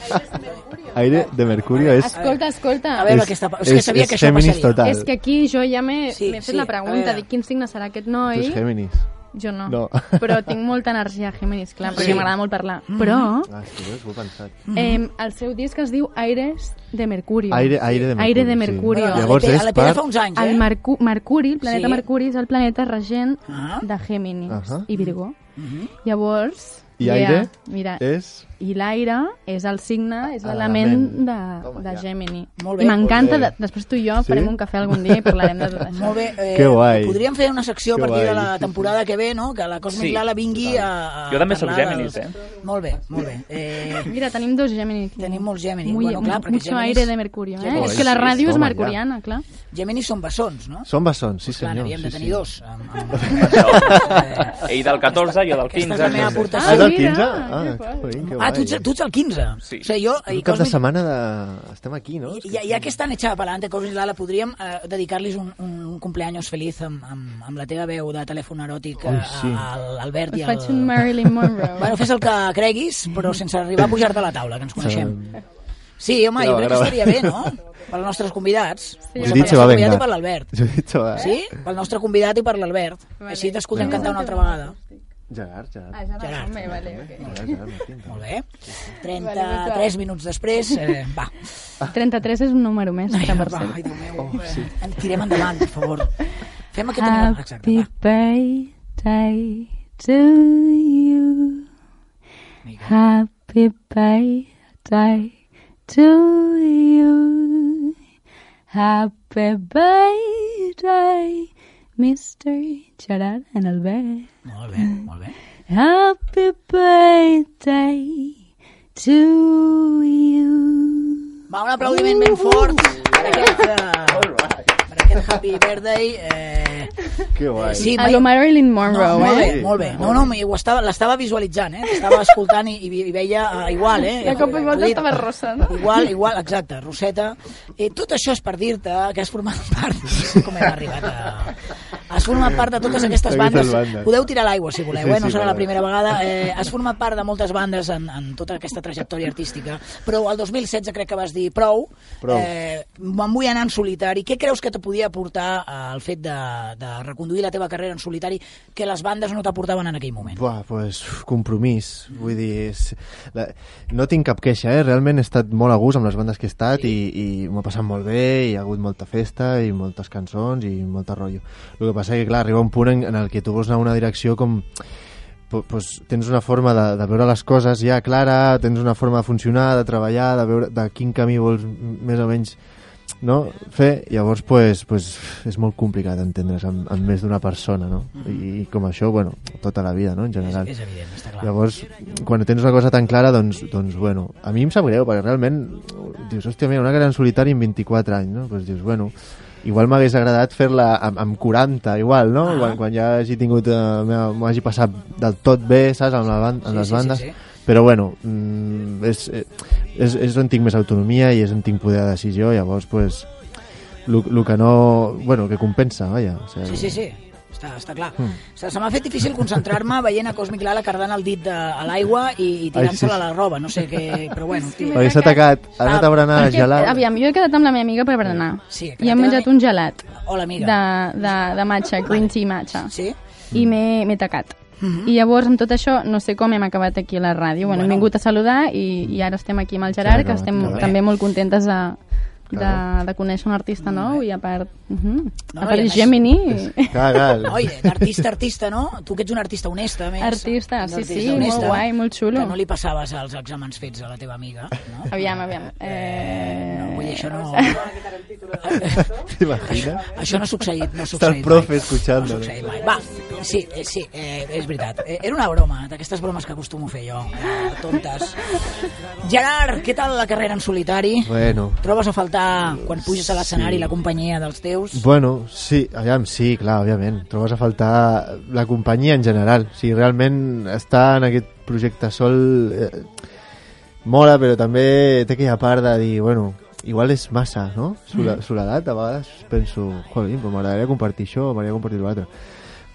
Aire de Mercurio és... Escolta, escolta. A veure, és, què està- és que sabia és que això passaria. total. És que aquí jo ja m'he Sí, fet sí, la pregunta, dic quin signe serà aquest Tu noi. ets Géminis. Jo no. No. [laughs] Però tinc molta energia Géminis, clar, perquè Sí. m'agrada molt parlar. Mm. Però Ah, que ho he pensat. eh, el seu disc es diu Aires de Mercurio. Aire, aire de Mercurio. Aire de sí. Mercurio. Bueno, Llavors a l'EP és a per... fa uns anys, eh? El Mercu Mercuri, el planeta Sí. Mercuri, és el planeta regent Ah. de Géminis Ahà. i Virgo. Mhm. Llavors... I yeah, aire Mira, és... i l'aire és el signe, és Ah, l'element de, de ja. Gemini. Molt bé, I m'encanta, de- després tu i jo Sí? farem un cafè algun dia i parlarem de tot això. Molt bé. Eh, Que guai. Podríem fer una secció Que a partir de guai, la sí, temporada que ve, no? Que la Cosmic Sí, Lala vingui a, a Jo també soc Géminis, dels- eh? Molt bé, molt bé. Eh, Mira, tenim dos Géminis. aquí. Tenim molts Géminis. Muy, Bueno, clar, perquè mucho Géminis- aire de Mercurio, eh? Géminis- És que la Sí, ràdio és toma, mercuriana, clar. Géminis són bessons, no? Són bessons, sí Clar, senyor. n'havíem de sí, tenir sí. dos. Amb, amb... [laughs] Ell del 14, jo del Aquesta és 15. la meva aportació. Ah, és el mira, 15? que Ah, que Ah, tu ets, tu ets el 15. Sí. O sigui, jo... Un i cap de Cosmic- setmana de... Estem aquí, no? I, ja, ja que estan echada per avante, Cosmic Lala, podríem eh, dedicar-los un, un cumpleaños feliç amb, amb, amb la teva veu de telèfon eròtic Ui, eh, sí. a l'Albert Us i faig al... un Marilyn Monroe. [laughs] Bueno, fes el que creguis, però sense arribar a pujar-te a la taula, que ens coneixem. Sí, home, jo Grava, crec que grava. estaria bé, no? [laughs] Per als nostres convidats. Sí. O Jo sigui, he dit se va convidat vengar. i per l'Albert. Jo he dit se va... Sí? Pel nostre convidat i per l'Albert. Vale. Així t'escoltem cantar una altra vegada. Gerard, Gerard. Ah, ja Gerard. també, vale, ok. Gerard, Gerard Martín. Molt bé. Vale, 33 minuts després, eh, va. 33 és un número més, Ai, va, cert. ai, Déu meu. Eh, Tirem endavant, per favor. Fem aquest... Exacte, Happy va. birthday to you. Vinga. Happy birthday to you. Happy birthday, Mr. Gerard and Albert. Molt bé, molt bé. Happy birthday to you. Va, un aplaudiment ben fort per aquest, uh, per aquest Happy Birthday. Eh, Que guai. sí, A lo Marilyn Monroe, no, molt bé, eh? molt bé. No, no, estava, l'estava visualitzant, eh? L'estava escoltant i, i, i veia uh, igual, eh? De cop i volta estava rossa, no? Igual, igual, exacte, Roseta. Eh, tot això és per dir-te que has format [laughs] part... No sé com hem arribat a, has format part de totes aquestes bandes. bandes. Podeu tirar l'aigua, si voleu, Sí, eh? no sí, serà la primera vegada. Eh, has format part de moltes bandes en, en tota aquesta trajectòria artística, però el 2016 crec que vas dir prou, Prou. Eh, me'n vull anar en solitari. Què creus que te podia aportar eh, el fet de, de reconduir la teva carrera en solitari que les bandes no t'aportaven en aquell moment? Buah, pues, compromís. Vull dir, és, la, no tinc cap queixa, eh? Realment he estat molt a gust amb les bandes que he estat i, i m'ho he passat molt bé, hi ha hagut molta festa i moltes cançons i molta rotllo. El que passa que, clar, arriba un punt en, en el que tu vols anar a una direcció com pues, tens una forma de, de veure les coses ja clara, tens una forma de funcionar, de treballar, de veure de quin camí vols més o menys no? fer, llavors pues, pues, és molt complicat entendre's amb, amb més d'una persona no? I, i com això, bueno, tota la vida no? en general És, és evident, està clar. Llavors, quan tens una cosa tan clara, doncs, doncs bueno, a mi em sap greu, perquè realment dius, hòstia, mira, una carrera en solitari amb 24 anys, no? Pues dius, bueno, igual m'hagués agradat fer-la amb, amb 40, igual, no? Ah. Quan, quan ja hagi tingut, eh, m'ho hagi passat del tot bé, saps, amb, la, ban- amb Sí, les sí, sí, bandes. sí. Però bueno, mm, és, eh, és, és on tinc més autonomia i és on tinc poder de decisió, llavors, pues, el que no... Bueno, que compensa, vaja. O sigui, Sí, sí, sí. Està, està clar. Mm. Se, se m'ha fet difícil concentrar-me veient a Cosmic Lala cardant el dit de, a l'aigua i, i tirant-se-la sí. a la roba. No sé què... Però bueno, tio. Perquè s'ha tacat, ha anat a berenar Perquè, gelat. aviam, jo he quedat amb la meva amiga per berenar. Sí, I hem menjat un gelat Hola, amiga. de, de, de matxa, green tea matxa. Sí? I m'he tacat. Mhm. I llavors, amb tot això, no sé com hem acabat aquí a la ràdio. Bueno, hem Bueno. vingut a saludar i, i ara estem aquí amb el Gerard, que estem també molt contentes de, Claro. de conèixer un artista nou i a part, uh -huh, No, a i part a és més- Gemini. [laughs] Clar, clar. Oi, d'artista a artista, no? Tu que ets un artista honest, a més. Artista, sí, D'artista sí, molt guai, molt xulo. Que no li passaves els exàmens fets a la teva amiga, no? Aviam, aviam. Eh... No, vull dir, això no... [laughs] [laughs] T'imagines? Això no ha succeït, no ha Està succeït el profe mai. escuchando. No ha succeït mai. Va, sí, eh, sí, eh, és veritat. Eh, era una broma, d'aquestes bromes que acostumo a fer jo, eh, tontes. Gerard, què tal la carrera en solitari? Bueno, Trobes a faltar, quan puges a l'escenari, Sí. la companyia dels teus? Bueno, sí, aviam, sí, clar, òbviament. Trobes a faltar la companyia en general. O sigui, realment estar en aquest projecte sol eh, mola, però també té aquella part de dir, bueno, igual és massa, no? Sola, Mm. soledat, a vegades penso, joder, però m'agradaria compartir això, m'agradaria compartir l'altre.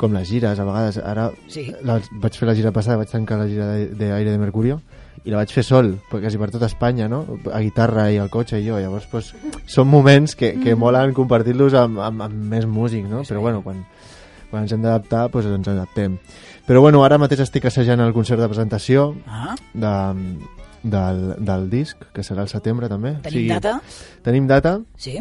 Com les gires, a vegades, ara Sí. la, vaig fer la gira passada, vaig tancar la gira de- d'Aire de Mercurio, i la vaig fer sol, quasi per tota Espanya, no? A guitarra i al cotxe i jo, llavors, pues, són moments que, que molen compartir-los amb, amb, amb més músics, no? Però bueno, quan, quan ens hem d'adaptar, pues ens adaptem. Però bueno, ara mateix estic assajant el concert de presentació Ah, de, del, del disc, que serà al setembre també. tenim data? Tenim data Sí.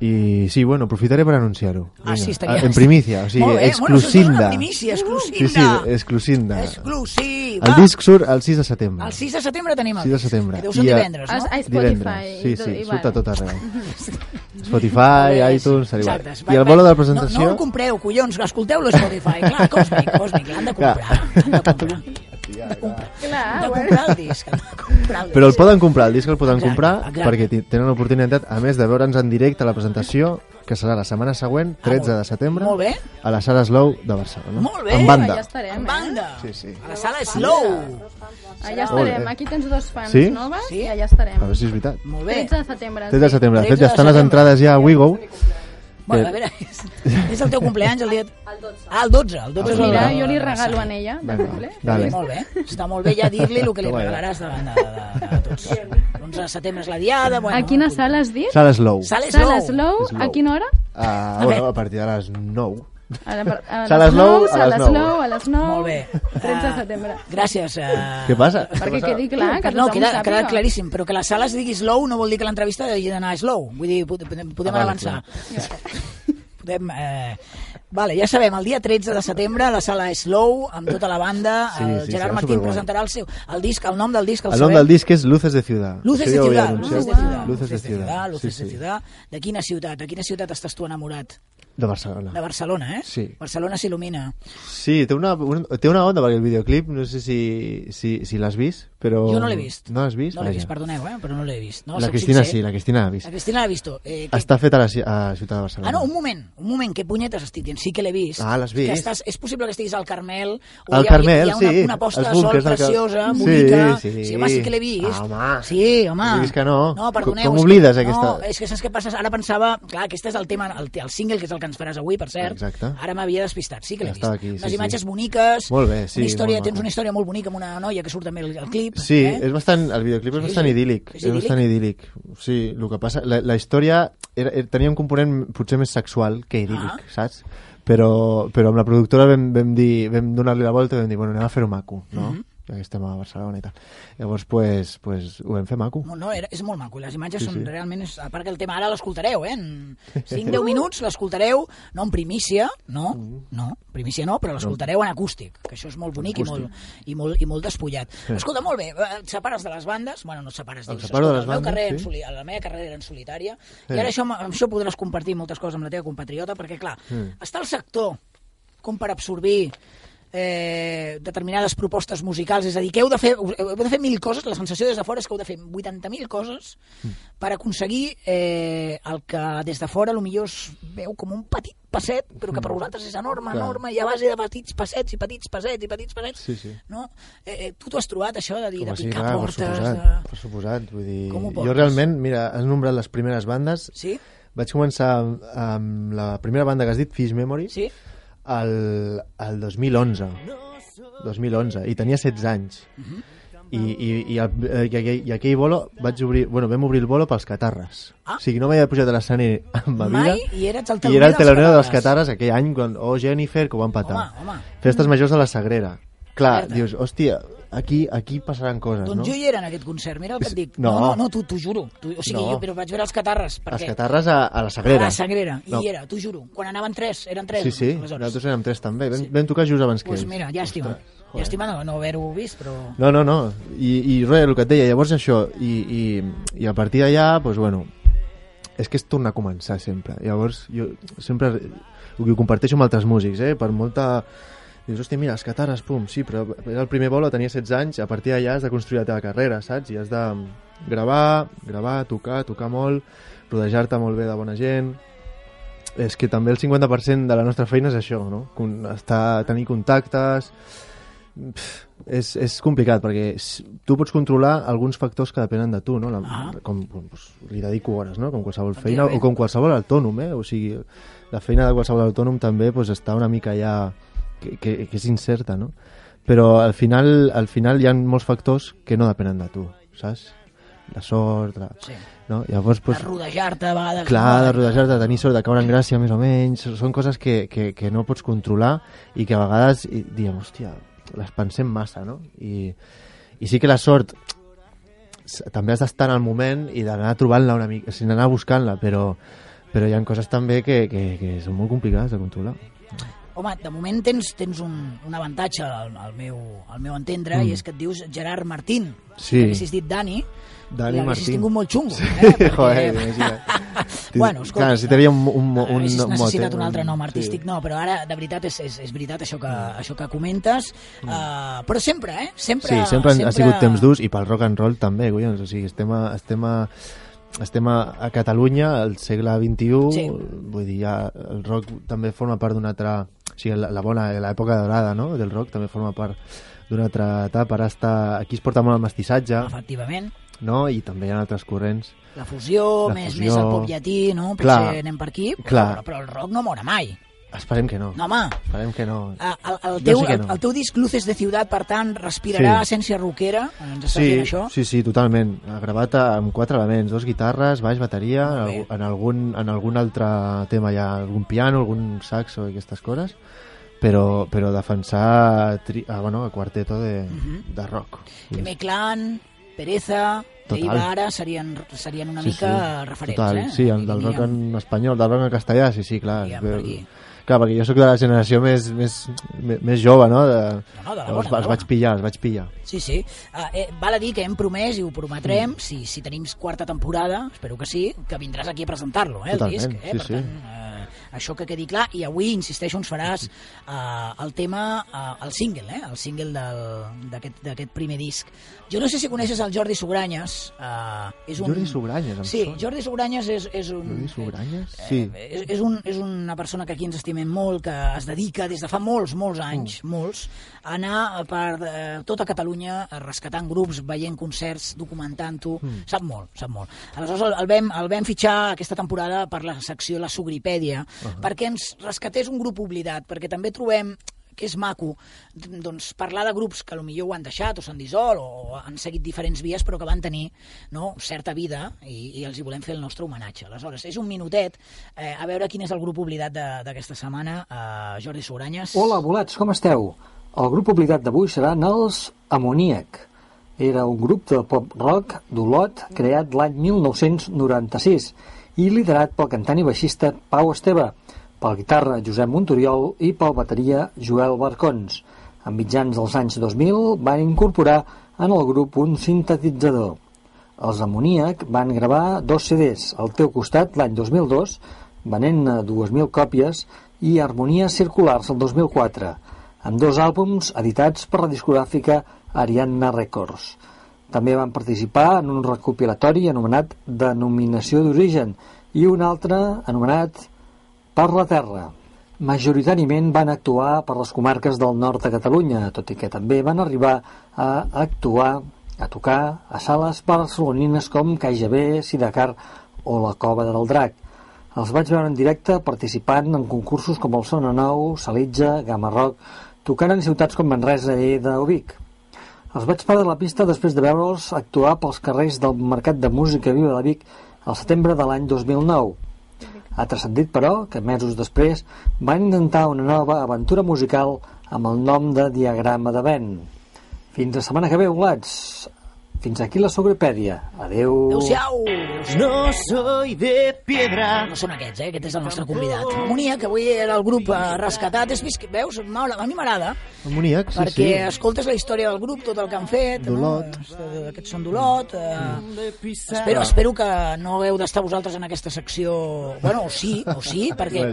I sí, bueno, aprofitaré per anunciar-ho. Ah, sí, estaria- En primícia, o sigui, exclusinda. Bueno, primícia, exclusinda. Sí, sí, exclusinda. Exclusiva. El disc surt el 6 de setembre. El 6 de setembre tenim el 6 de setembre. Que deu ser I divendres, no? A, Spotify. Divendres, sí, i sí, i surt a tot arreu. [laughs] Spotify, iTunes, sí, igual. I el bolo de la presentació... No, no el compreu, collons, escolteu-lo a Spotify. Clar, Cosmic, Cosmic, l'han de comprar. L'han de comprar. Clar, Han de bueno. comprar el disc. Han de comprar el disc. Però el poden comprar, el disc el poden Exacte, comprar exacte. perquè tenen l'oportunitat, a més de veure'ns en directe a la presentació, que serà la setmana següent, 13 de setembre, Ah, Molt bé. a la sala Slow de Barcelona. Molt bé. En banda. Ja estarem, En eh? banda. Sí, sí. A la sala Slow. Allà estarem. Aquí tens dos fans Sí? noves Sí? i allà estarem. A veure si és veritat. Molt bé. 13 de setembre. 13 de setembre. De 13 fet, ja estan les entrades ja a Wigo. Bueno, a veure, és, [laughs] és el teu compleanys el dia... Ah, el 12. El 12 Pues és el mira, de- jo li regalo a ella, de cumple. dale. Molt bé, està molt bé ja dir-li el que li regalaràs davant de, de, de, de tots. L'11 de setembre és la diada... Bueno, A quina sala has dit? Sala Slow. Sala Slow. Sala Slow. A quina hora? Ah, A bueno, a partir de les 9. A, la, a [laughs] Sala les Slow, 9, a les nou. Slow, a les 9. Molt bé. [laughs] 13 de Ah, setembre. Gràcies. Uh... Què passa? Perquè quedi clar, que no, queda, ho queda sàpiga. claríssim, però que la sala es digui slow no vol dir que l'entrevista hagi d'anar slow. Vull dir, pod- podem, podem Ah, avançar. Podem, eh... Vale, ja sabem, el dia 13 de setembre la sala Slow, amb tota la banda, Sí, el sí, Gerard Martín presentarà el seu, el disc, el nom del disc, el, El nom del disc és Luces de Ciudad. Luces de ciudad, luces de ciudad, Luces de Ciudad. luces de sí. ciudad. De quina ciutat? De quina ciutat estàs tu enamorat? De Barcelona. De Barcelona, eh? Sí. Barcelona s'il·lumina. Sí, té una, un, té una onda perquè el videoclip, no sé si, si, si l'has vist, però... Jo no l'he vist. No l'has vist? No l'he vist, perdoneu, eh? però no l'he vist. No, la Cristina sincer. sí, la Cristina l'ha vist. La Cristina l'ha vist. Eh, que... Està feta a la a Ciutat de Barcelona. Ah, no, un moment. Un moment, què punyetes estic dient? Sí que l'he vist. Ah, l'has Que vist? estàs, és possible que estiguis al Carmel, o Al hi ha, Carmel, hi ha una, sí, una posta de sol del Car- preciosa, Sí, bonica. sí. sí, home, sí que l'he vist. Ah, home. Sí, home. Has vist que no? No, perdoneu. Com que- oblides aquesta- No, és que saps què passa? Ara pensava... Clar, aquest és el tema, el, el single, que és el que ens faràs avui, per cert. Exacte. Ara m'havia despistat, sí que l'he Ja vist. aquí, sí, sí. imatges boniques. Molt bé, sí, Una història, tens una història molt bonica amb una noia que surt també al, al clip. Sí, eh? és bastant, el videoclip és Sí, bastant sí. idíl·lic. És És, bastant idíl·lic. Sí, el que passa... La, la història era, era, tenia un component potser més sexual que idíl·lic, Ah. saps? Però, però amb la productora vam, vam, dir, vam donar-li la volta i vam dir, bueno, anem a fer-ho maco, no? Mhm. Ja que estem a Barcelona i tal. Llavors, pues, pues, ho vam fer maco. No, no, era, és molt maco, i les imatges Sí, sí, són sí. realment... És, a part que el tema ara l'escoltareu, eh? En [laughs] 5-10 minuts l'escoltareu, no en primícia, no, no, primícia no, però l'escoltareu en acústic, que això és molt bonic i molt, i, molt, i molt despullat. Escolta, molt bé, eh, et separes de les bandes, bueno, no et separes, dius, separo de escolta, les el meu bandes, carrer sí. soli, la meva carrera era en solitària, Sí. i ara això, amb això podràs compartir moltes coses amb la teva compatriota, perquè, clar, Mm. està el sector com per absorbir eh, determinades propostes musicals, és a dir, que heu de, fer, heu de fer mil coses, la sensació des de fora és que heu de fer 80.000 coses per aconseguir eh, el que des de fora millor es veu com un petit passet, però que per vosaltres és enorme, Clar. enorme, i a base de petits passets i petits passets i petits passets, Sí, sí. no? Eh, eh, tu t'ho has trobat, això, de dir, Com de picar clar, per portes, suposat, de... per suposat. Vull dir, jo realment, mira, has nombrat les primeres bandes. Sí? Vaig començar amb, amb la primera banda que has dit, Fish Memory, Sí? El, el 2011. 2011, i tenia 16 anys. Mhm. I, i, i, el, eh, i, aquell, i aquell bolo vaig obrir, bueno, vam obrir el bolo pels catarres. Ah. O sigui, no m'havia pujat a l'escenari en ma vida. Mai? I eres el I era el teloner dels dels catarres aquell any, quan, oh, Jennifer, que ho van patar. Home, home. Festes majors de la Sagrera. Clar, Merda. dius, hòstia, aquí, aquí passaran coses, Doncs no? jo hi era en aquest concert, mira el que et dic. No. No, no, no t'ho juro. Tu, o sigui, No. jo, però vaig veure els catarres. Per Els catarres a, a la Sagrera. A la Sagrera, i No. hi era, t'ho juro. Quan anaven tres, eren tres. Sí, sí, aleshores. nosaltres érem tres també. Vam, vam tocar just abans que Pues ells. mira, llàstima. Llàstima no, no haver-ho vist, però... No, no, no. I, i res, el que et deia, llavors això, i, i, i a partir d'allà, doncs, bueno, és que és tornar a començar sempre. Llavors, jo sempre ho comparteixo amb altres músics, eh? Per molta... Dius, hòstia, mira, els catarres, pum, sí, però era el primer bolo, tenia 16 anys, a partir d'allà has de construir la teva carrera, saps? I has de gravar, gravar, tocar, tocar molt, rodejar-te molt bé de bona gent, és que també el 50% de la nostra feina és això, no? Estar, tenir contactes... Pff, és, és complicat perquè tu pots controlar alguns factors que depenen de tu, no? La, Ah. com, doncs, li dedico hores, no? Com qualsevol feina o com qualsevol autònom, eh? O sigui, la feina de qualsevol autònom també doncs, està una mica ja que, que, que és incerta, no? Però al final, al final hi ha molts factors que no depenen de tu, saps? La sort, la, Sí. no? Llavors, De doncs, rodejar-te a vegades... Clar, de no? rodejar de tenir sort, de caure en gràcia més o menys, són coses que, que, que no pots controlar i que a vegades diem, hòstia, les pensem massa, no? I, i sí que la sort també has d'estar en el moment i d'anar trobant-la una mica, sin anar buscant-la, però, però hi ha coses també que, que, que són molt complicades de controlar. Home, de moment tens, tens un, un avantatge al, al, meu, al meu entendre, Mm. i és que et dius Gerard Martín. Sí. Si t'haguessis dit Dani, Dani Martín. tingut molt xungo. Eh? Perquè- [laughs] Joder, [laughs] bueno, escolta, Clar, necessitaria un, un, un, haguessis un necessitat un altre nom sí. artístic, no, però ara, de veritat, és, és, és veritat això que, això que comentes, uh, però sempre, eh? Sempre, Mm. Sí, sempre, han- ha sigut temps durs i pel rock and roll també, collons. O sigui, estem a, estem a, estem a, a Catalunya al segle XXI, Sí. vull dir, ja el rock també forma part d'una altra... O sigui, la, la bona, l'època dorada no? del rock també forma part d'una altra etapa. Ara està, aquí es porta molt el mestissatge, Efectivament. no? i també hi ha altres corrents. La fusió, La més, fusió. més el pop llatí, no? Potser Clar, anem per aquí, però, clar. però, però el rock no mora mai. Esperem que no. No, home, Esperem que no. el, el, teu, el, no. el teu disc Luces de Ciutat, per tant, respirarà Sí. essència rockera, ens estàs Sí, dient això? sí, sí, totalment. Ha gravat amb quatre elements, dos guitarres, baix, bateria, en, en, algun, en algun altre tema hi ha algun piano, algun saxo i aquestes coses, però, però defensar tri, ah, bueno, el quarteto de, Mhm. de rock. M Clan, Pereza, Total. Ibara serien, serien una Sí, mica sí, referents, total, eh? Sí, el del rock en espanyol, del rock en castellà, sí, sí, clar. Diríem per aquí. Clar, perquè jo sóc de la generació més, més, més, jove, no? De, No, no, de la bona, de la els vaig pillar, els vaig pillar. Sí, sí. Uh, eh, val a dir que hem promès i ho prometrem, si, si tenim quarta temporada, espero que sí, que vindràs aquí a presentar-lo, eh, el Totalment, disc. Eh? sí, per sí. tant, eh, això que quedi clar. I avui, insisteixo, ens faràs uh, [laughs] el tema, uh, el single, eh? el single del- d'aquest primer disc. Jo no sé si coneixes el Jordi Sugranyes, uh, És un... Jordi Sobranyes, em Sí, sona. Jordi Sobranyes és, és un... Jordi Sobranyes? Sí. És, és, un, és una persona que aquí ens estimem molt, que es dedica des de fa molts, molts anys, Mm. molts, a anar per eh, tota Catalunya eh, rescatant grups, veient concerts, documentant-ho. Mm. Sap molt, sap molt. Aleshores el, el, vam, el vam fitxar aquesta temporada per la secció La Sugripèdia, perquè ens rescatés un grup oblidat, perquè també trobem que és maco doncs, parlar de grups que millor ho han deixat o s'han dissolt o han seguit diferents vies però que van tenir no, certa vida i, i els hi volem fer el nostre homenatge. Aleshores, és un minutet eh, a veure quin és el grup oblidat de- d'aquesta setmana. Eh, Jordi Sobranyes. Hola, bolets, com esteu? El grup oblidat d'avui seran els Amoníac. Era un grup de pop-rock d'Olot creat l'any 1996 i liderat pel cantant i baixista Pau Esteve, pel guitarra Josep Montoriol i pel bateria Joel Barcons. A mitjans dels anys 2000 van incorporar en el grup un sintetitzador. Els Amoníac van gravar dos CDs al teu costat l'any 2002, venent-ne 2.000 còpies, i Harmonies Circulars el 2004, amb dos àlbums editats per la discogràfica Ariadna Records. També van participar en un recopilatori anomenat Denominació d'Origen i un altre anomenat Per la Terra. Majoritàriament van actuar per les comarques del nord de Catalunya, tot i que també van arribar a actuar, a tocar a sales barcelonines com KGB, Sidacar o la Cova del Drac. Els vaig veure en directe participant en concursos com el Sona Nou, Salitja, Gamma Rock, tocant en ciutats com Manresa, Lleida o Vic. Els vaig perdre la pista després de veure'ls actuar pels carrers del Mercat de Música Viva de Vic al setembre de l'any 2009. Ha transcendit, però, que mesos després van intentar una nova aventura musical amb el nom de Diagrama de Vent. Fins la setmana que ve, Olats. Fins aquí la Sobrepèdia. Adeu. Adéu-siau! No soy de piedra. No són aquests, eh? Aquest és el nostre convidat. Harmonia, que avui era el grup rescatat. És, vist que- veus? A mi m'agrada. Amoníac, sí, perquè sí. escoltes la història del grup, tot el que han fet. D'Olot. No? Eh, Aquests són d'Olot. Eh, espero, espero que no hagueu d'estar vosaltres en aquesta secció... Bueno, o sí, o sí, [laughs] perquè...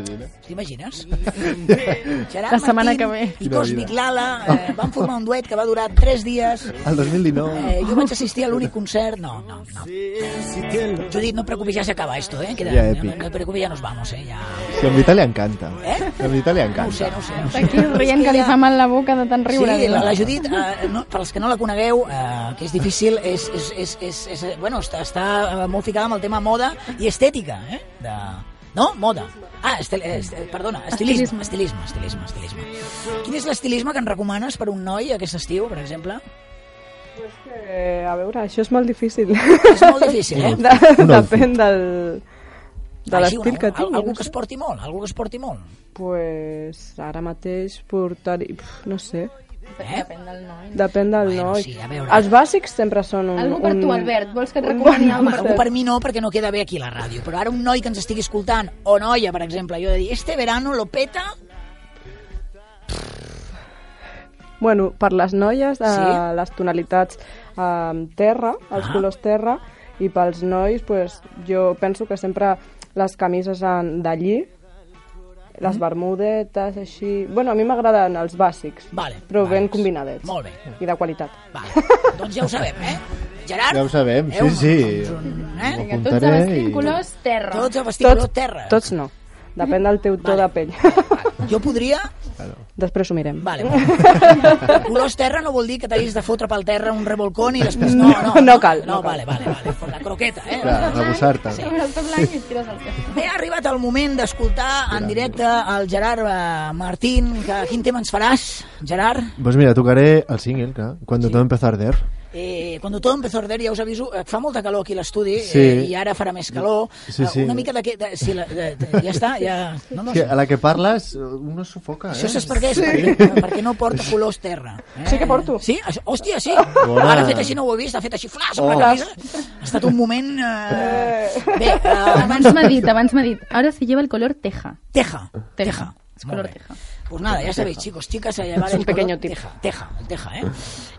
T'imagines? [laughs] Gerard La setmana Martín que ve. I Cosmic Lala eh, van formar un duet que va durar 3 dies. El 2019. Eh, jo vaig assistir a l'únic concert. No, no, no. Judit, no preocupes, ya se acaba esto, ¿eh? Queda, Ya, no, épic. no te preocupes, ya nos vamos, ¿eh? Ya... Si a en Vita li encanta. Eh? Si a en Vita li No encanta. sé, no ho sé. No ho sé. Aquí rient que li fa mal la boca de tant riure. Sí, la, la Judit, eh, no, per als que no la conegueu, eh, que és difícil, és, és, és, és, és, eh, bueno, està, està eh, molt ficada amb el tema moda i estètica, eh? De, no? Moda. Ah, estel, est, perdona, estilisme, estilisme, estilisme, estilisme. Quin és l'estilisme que ens recomanes per un noi aquest estiu, per exemple? Eh, a veure, això és molt difícil. És molt [laughs] difícil, eh? De, depèn del, de l'estil una- que tingui. Algú no que es porti molt, algú que es porti molt. Pues ara mateix portaria... pf, No sé. Eh? Depèn del noi. Depèn del Bueno, noi. sí, a veure. Els bàsics sempre són un... Algú per un... tu, Albert. Vols que et un recomani bon algú per algú per mi no, perquè no queda bé aquí la ràdio. Però ara un noi que ens estigui escoltant, o noia, per exemple, jo he de dir, este verano lo peta... Bueno, per les noies, eh, Sí? les tonalitats eh, terra, els Ah. colors terra, i pels nois, pues, jo penso que sempre les camises en- de lli, Mm. les bermudetes, així... Bueno, a mi m'agraden els bàsics, Vale, però vale. ben combinadets. Molt bé. I de qualitat. Vale. doncs ja ho sabem, eh? Gerard? Ja ho sabem, sí, Eh, un- sí. un- un- eh? Vinga, tots a vestir i- colors terra. Tots a vestir color terra. Tots no. Depèn del teu to Vale. de pell. Jo podria... Després ho mirem. Vale, [laughs] vale. Colors terra no vol dir que t'hagis de fotre pel terra un revolcón i després... No, no, No cal, No, no cal. vale, vale, vale. La croqueta, eh? Clar, rebussar-te. Sí. Terra. Bé, ha arribat el moment d'escoltar en directe el Gerard eh, Martín. Que, quin tema ens faràs, Gerard? Pues mira, tocaré el single, clar, Cuando todo empezó a arder. Eh, quan todo empezó a arder, ja us aviso, eh, fa molta calor aquí a l'estudi Sí. eh, i ara farà més calor. Sí, Eh, sí. Una mica de... què- de, sí, la, de, de, ja està, ja... No, no, Que a la que parles uno es sufoca, eh? Això saps per què? És perquè, perquè no porta colors terra. Eh? Sí que porto. Sí? Això, hòstia, sí. Bona. Ara ha fet així, no ho he vist, ha fet així, flash, amb Oh. la camisa. Ha estat un moment... Eh... Bé, eh, Abans m'ha dit, abans m'ha dit. Ahora se lleva el color teja. teja. Teja. És Molt color teja. Pues nada, ya sabéis, chicos, chicas, a llevar Es un el color pequeño tip. Teja, teja, teja, eh?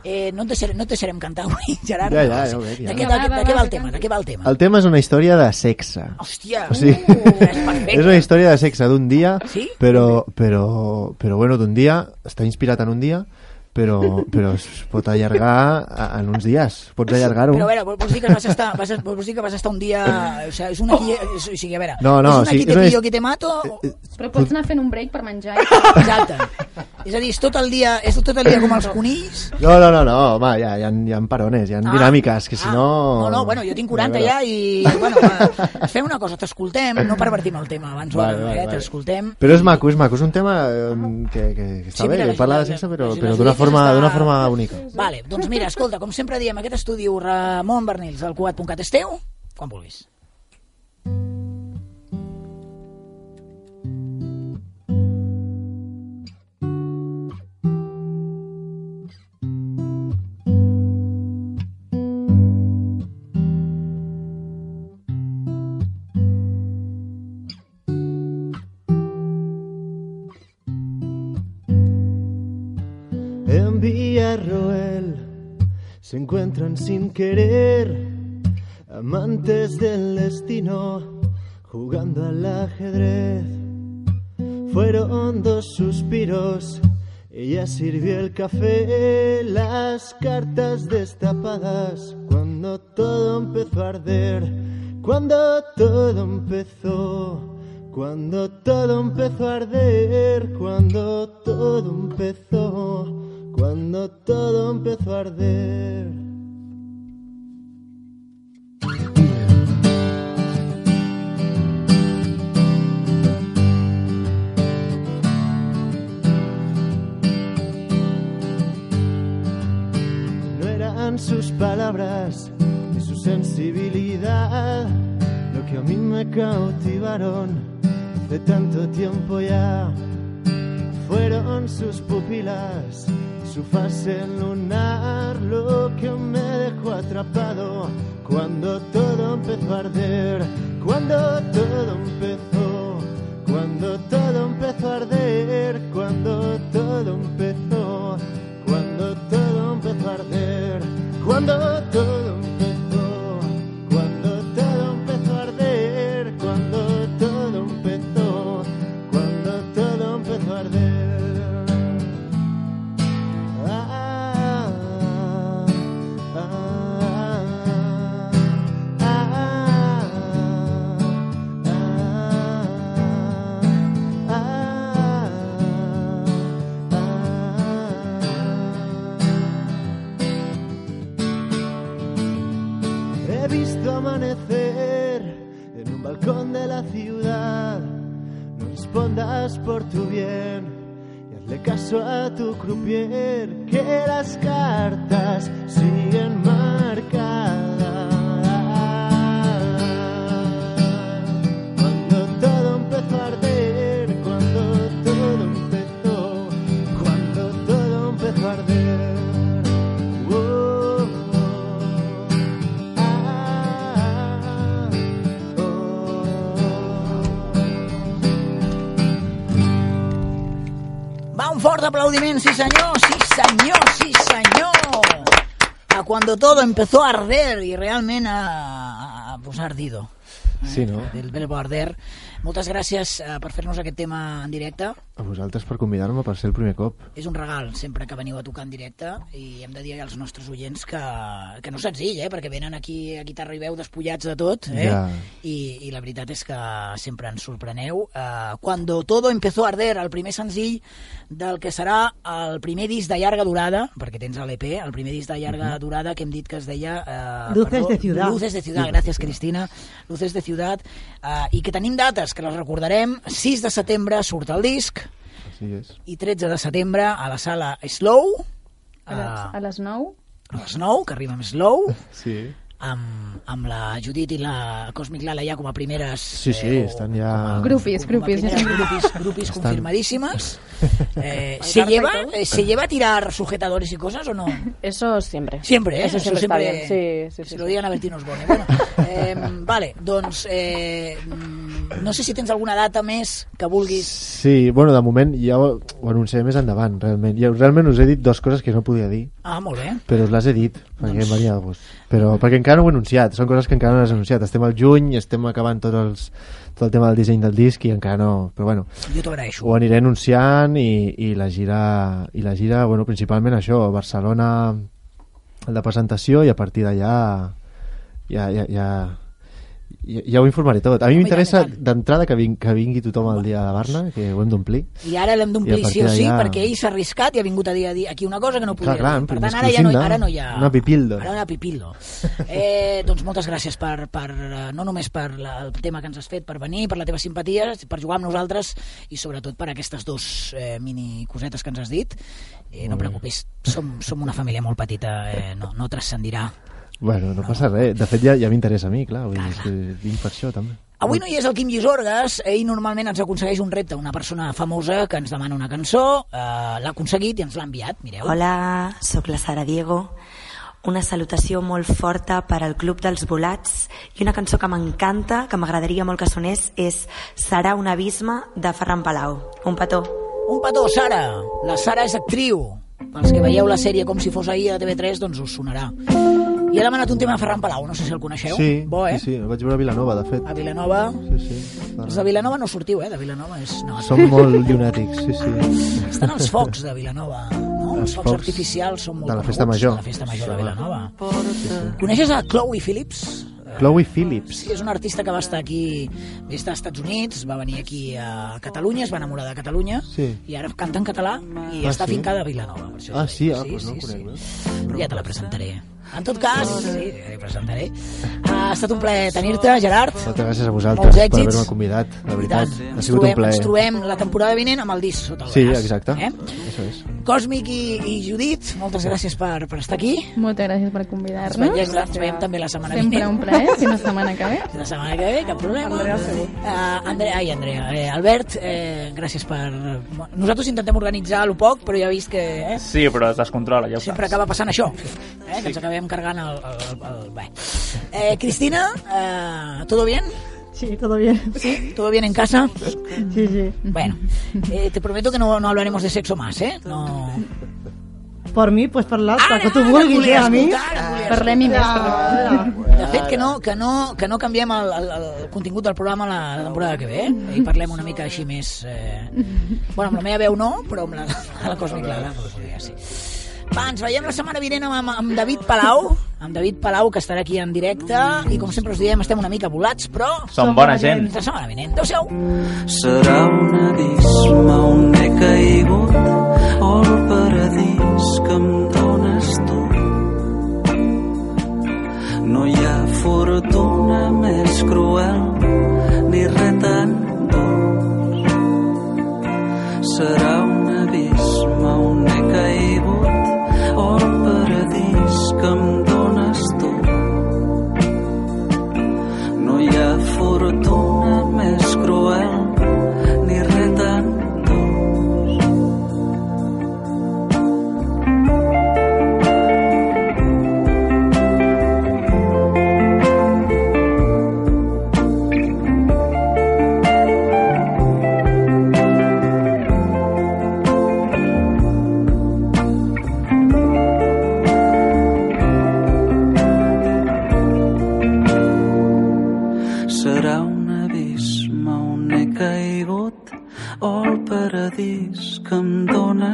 eh no, et deixarem, no et deixarem cantar avui, [laughs] Gerard. Ja, ja, ja ja. De què, de, Va, què- va, de què va, el tema? De què va el tema? El tema és una història de sexe. Hòstia, O sigui, uh, és perfecte. [laughs] és una història de sexe d'un dia, Sí? però, però, però bueno, d'un dia, està inspirat en un dia, però, però es pot allargar a- en uns dies. Pots allargar-ho. Però a veure, vols dir que vas estar, vas, vols dir que vas estar un dia... O sigui, és una qui, és, o sigui, a veure, No, no, és una sí, qui te pillo, qui te mato... O... Però pots anar fent un break per menjar. I... [laughs] Exacte. És a dir, és tot el dia, és tot el dia com els conills... No, no, no, no, home, hi ha, hi ha, hi ha parones, hi ha Ah, dinàmiques, que si ah, no... No, no, bueno, jo tinc 40 A ja i, bueno, va, fem una cosa, t'escoltem, no pervertim el tema abans, Vale, vale, eh, vale. t'escoltem. Però és maco, és maco, és un tema eh, que, que, que està Sí, bé, mira, que parla de sexe, però, però d'una la- forma, està- d'una forma bonica. Vale, doncs mira, escolta, com sempre diem, aquest estudi Ramon Bernils, al cuat.cat és teu, quan vulguis. Se encuentran sin querer amantes del destino jugando al ajedrez. Fueron dos suspiros, ella sirvió el café, las cartas destapadas cuando todo empezó a arder, cuando todo empezó. Cuando todo empezó a arder, cuando todo empezó, cuando todo empezó a arder. No eran sus palabras ni su sensibilidad lo que a mí me cautivaron hace tanto tiempo ya. Fueron sus pupilas, su fase lunar, lo que me dejó atrapado cuando todo empezó a arder, cuando todo empezó, cuando todo empezó a arder, cuando Por tu bien y hazle caso a tu croupier que las cartas siguen marcadas. Fort aplaudiment, sí senyor, sí senyor, sí senyor. A cuando todo empezó a arder y realment a, a pues, ha ardido. Sí, no? Del verbo arder. Moltes gràcies eh, per fer-nos aquest tema en directe. A vosaltres per convidar-me per ser el primer cop. És un regal sempre que veniu a tocar en directe i hem de dir als nostres oients que, que no és senzill, eh? perquè venen aquí a guitarra i veu despullats de tot eh? Ja. I, i la veritat és que sempre ens sorpreneu. Uh, Cuando todo empezó a arder, el primer senzill del que serà el primer disc de llarga durada, perquè tens l'EP, el primer disc de llarga durada que hem dit que es deia... Uh, Luces de Ciudad. Luces de Ciudad, gràcies Cristina. Luces de Ciudad. Uh, I que tenim dates, que les recordarem. 6 de setembre surt el disc, Així és. i 13 de setembre a la sala Slow, A les, a, a les 9? a les 9, que arriba amb Slow, Sí. Amb, amb la Judit i la Cosmic Lala ja com a primeres... Sí, sí, estan ja... Grupis, com a grupis. primeres grupis, grupis Estan- confirmadísimas. [laughs] Eh, ¿se, lleva, eh, ¿Se lleva a tirar sujetadores y cosas o no? Eso siempre. Siempre, ¿eh? Eso siempre está bien. Sí, sí, Se sí. lo sí. digan a Bertín Osborne. Bueno, [laughs] eh, vale, doncs... Eh, no sé si tens alguna data més que vulguis... Sí, bueno, de moment ja ho, ho anunciaré més endavant, realment. Jo realment us he dit dues coses que no podia dir, Ah, molt bé. però us les he dit, perquè Doncs- em venia de gust. Però perquè encara no ho he anunciat, són coses que encara no les he anunciat. Estem al juny, estem acabant tots els, tot el tema del disseny del disc i encara no... Però bueno, Jo t'ho agraeixo. ho aniré anunciant i, i la gira, i la gira bueno, principalment això, Barcelona el de presentació i a partir d'allà ja, ja, ja, ja, ja ho informaré tot. A mi m'interessa d'entrada que, ving, que vingui tothom al dia de Barna, que ho hem d'omplir. I ara l'hem d'omplir sí o sí, d'allà- perquè ell s'ha arriscat i ha vingut a dir, a dir aquí una cosa que no podia Clar, clar, dir. Per tant, ara ja no, ara no hi ha... una pipildo. Ara una pipildo. Eh, doncs moltes gràcies per, per, eh, no només per la, el tema que ens has fet, per venir, per la teva simpatia, per jugar amb nosaltres i sobretot per aquestes dos eh, mini cosetes que ens has dit. Eh, no preocupis, som, som una família molt petita, eh, no, no transcendirà. Bueno, no, passa res. De fet, ja, ja m'interessa a mi, clar. Vull dir, és que vinc per això, també. Avui no hi és el Quim Llisorgues, ell normalment ens aconsegueix un repte, una persona famosa que ens demana una cançó, eh, l'ha aconseguit i ens l'ha enviat, mireu. Hola, sóc la Sara Diego. Una salutació molt forta per al Club dels Volats i una cançó que m'encanta, que m'agradaria molt que sonés, és Serà un abisme de Ferran Palau. Un petó. Un petó, Sara. La Sara és actriu. Pels que veieu la sèrie com si fos ahir a TV3, doncs us sonarà. I ha demanat un tema de Ferran Palau, no sé si el coneixeu. Sí, Bo, eh? sí, sí, el vaig veure a Vilanova, de fet. A Vilanova... Sí, sí. Els de Vilanova no sortiu, eh? De Vilanova és... No, Som molt llunàtics, sí, sí. Estan els focs de Vilanova, no? Els, Els focs, focs artificials són molt de la festa major. De la festa major de Sí, Vilanova. Sí, sí. Coneixes a Chloe Phillips? Chloe Phillips. Sí, és una artista que va estar aquí, va estar als Estats Units, va venir aquí a Catalunya, es va enamorar de Catalunya Sí. i ara canta en català i Ah, està sí? fincada a Vilanova. Per això Ah, sí? Ah, doncs no ho conec, veus? Ja te la presentaré. En tot cas, sí, ja la presentaré. Ha estat un plaer tenir-te, Gerard. Moltes gràcies a Molts vosaltres per èxits. haver-me convidat, la veritat. Tant. Ha Ens sigut un trobem, plaer. ens trobem la temporada vinent amb el disc sota el Sí, braç. exacte. Eh? Això és. Còsmic i, i Judit, moltes gràcies per, per estar aquí. Moltes gràcies per Ens convidar-nos. veiem, ens veiem també la setmana Sempre vinent. un plaer, fins la setmana que ve. La setmana que ve, cap problema. Andrea segur. Uh, Andrea, ai, Andrea. Eh, Albert, eh, gràcies per... Nosaltres intentem organitzar lo poc, però ja he vist que eh, Sí, però es descontrola, ja ho sempre saps. acaba passant això, eh, que ens acabem cargant el... el, el, el bé. Eh, Cristina, eh, ¿todo bien? Sí, todo bien. ¿Sí? ¿Todo bien en casa? Sí, sí. Bueno, eh, te prometo que no, no hablaremos de sexo más, ¿eh? No... Por mi, pues per l'altre, que tu ara vulguis, eh, a mi. volia Parlem-hi més. Ja, De fet, que no, que no, que no canviem el, el, el contingut del programa la, la temporada que ve, eh? I parlem una mica així més... Eh... Bueno, amb la meva veu no, però amb la, la Cosmic Clara, doncs, podria ser. Va, ens veiem la setmana vinent amb, amb, David Palau, amb David Palau, que estarà aquí en directe, i com sempre us diem, estem una mica volats, però... Som bona gent. La setmana vinent. Adéu-siau. Serà un abisme on he caigut o el paradís que em dones tu. No hi ha fortuna més cruel ni res tan dolç. Serà un abisme on he caigut orð bara því skamn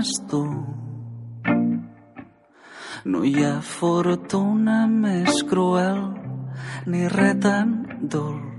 dones tu. No hi ha fortuna més cruel ni res tan dolç.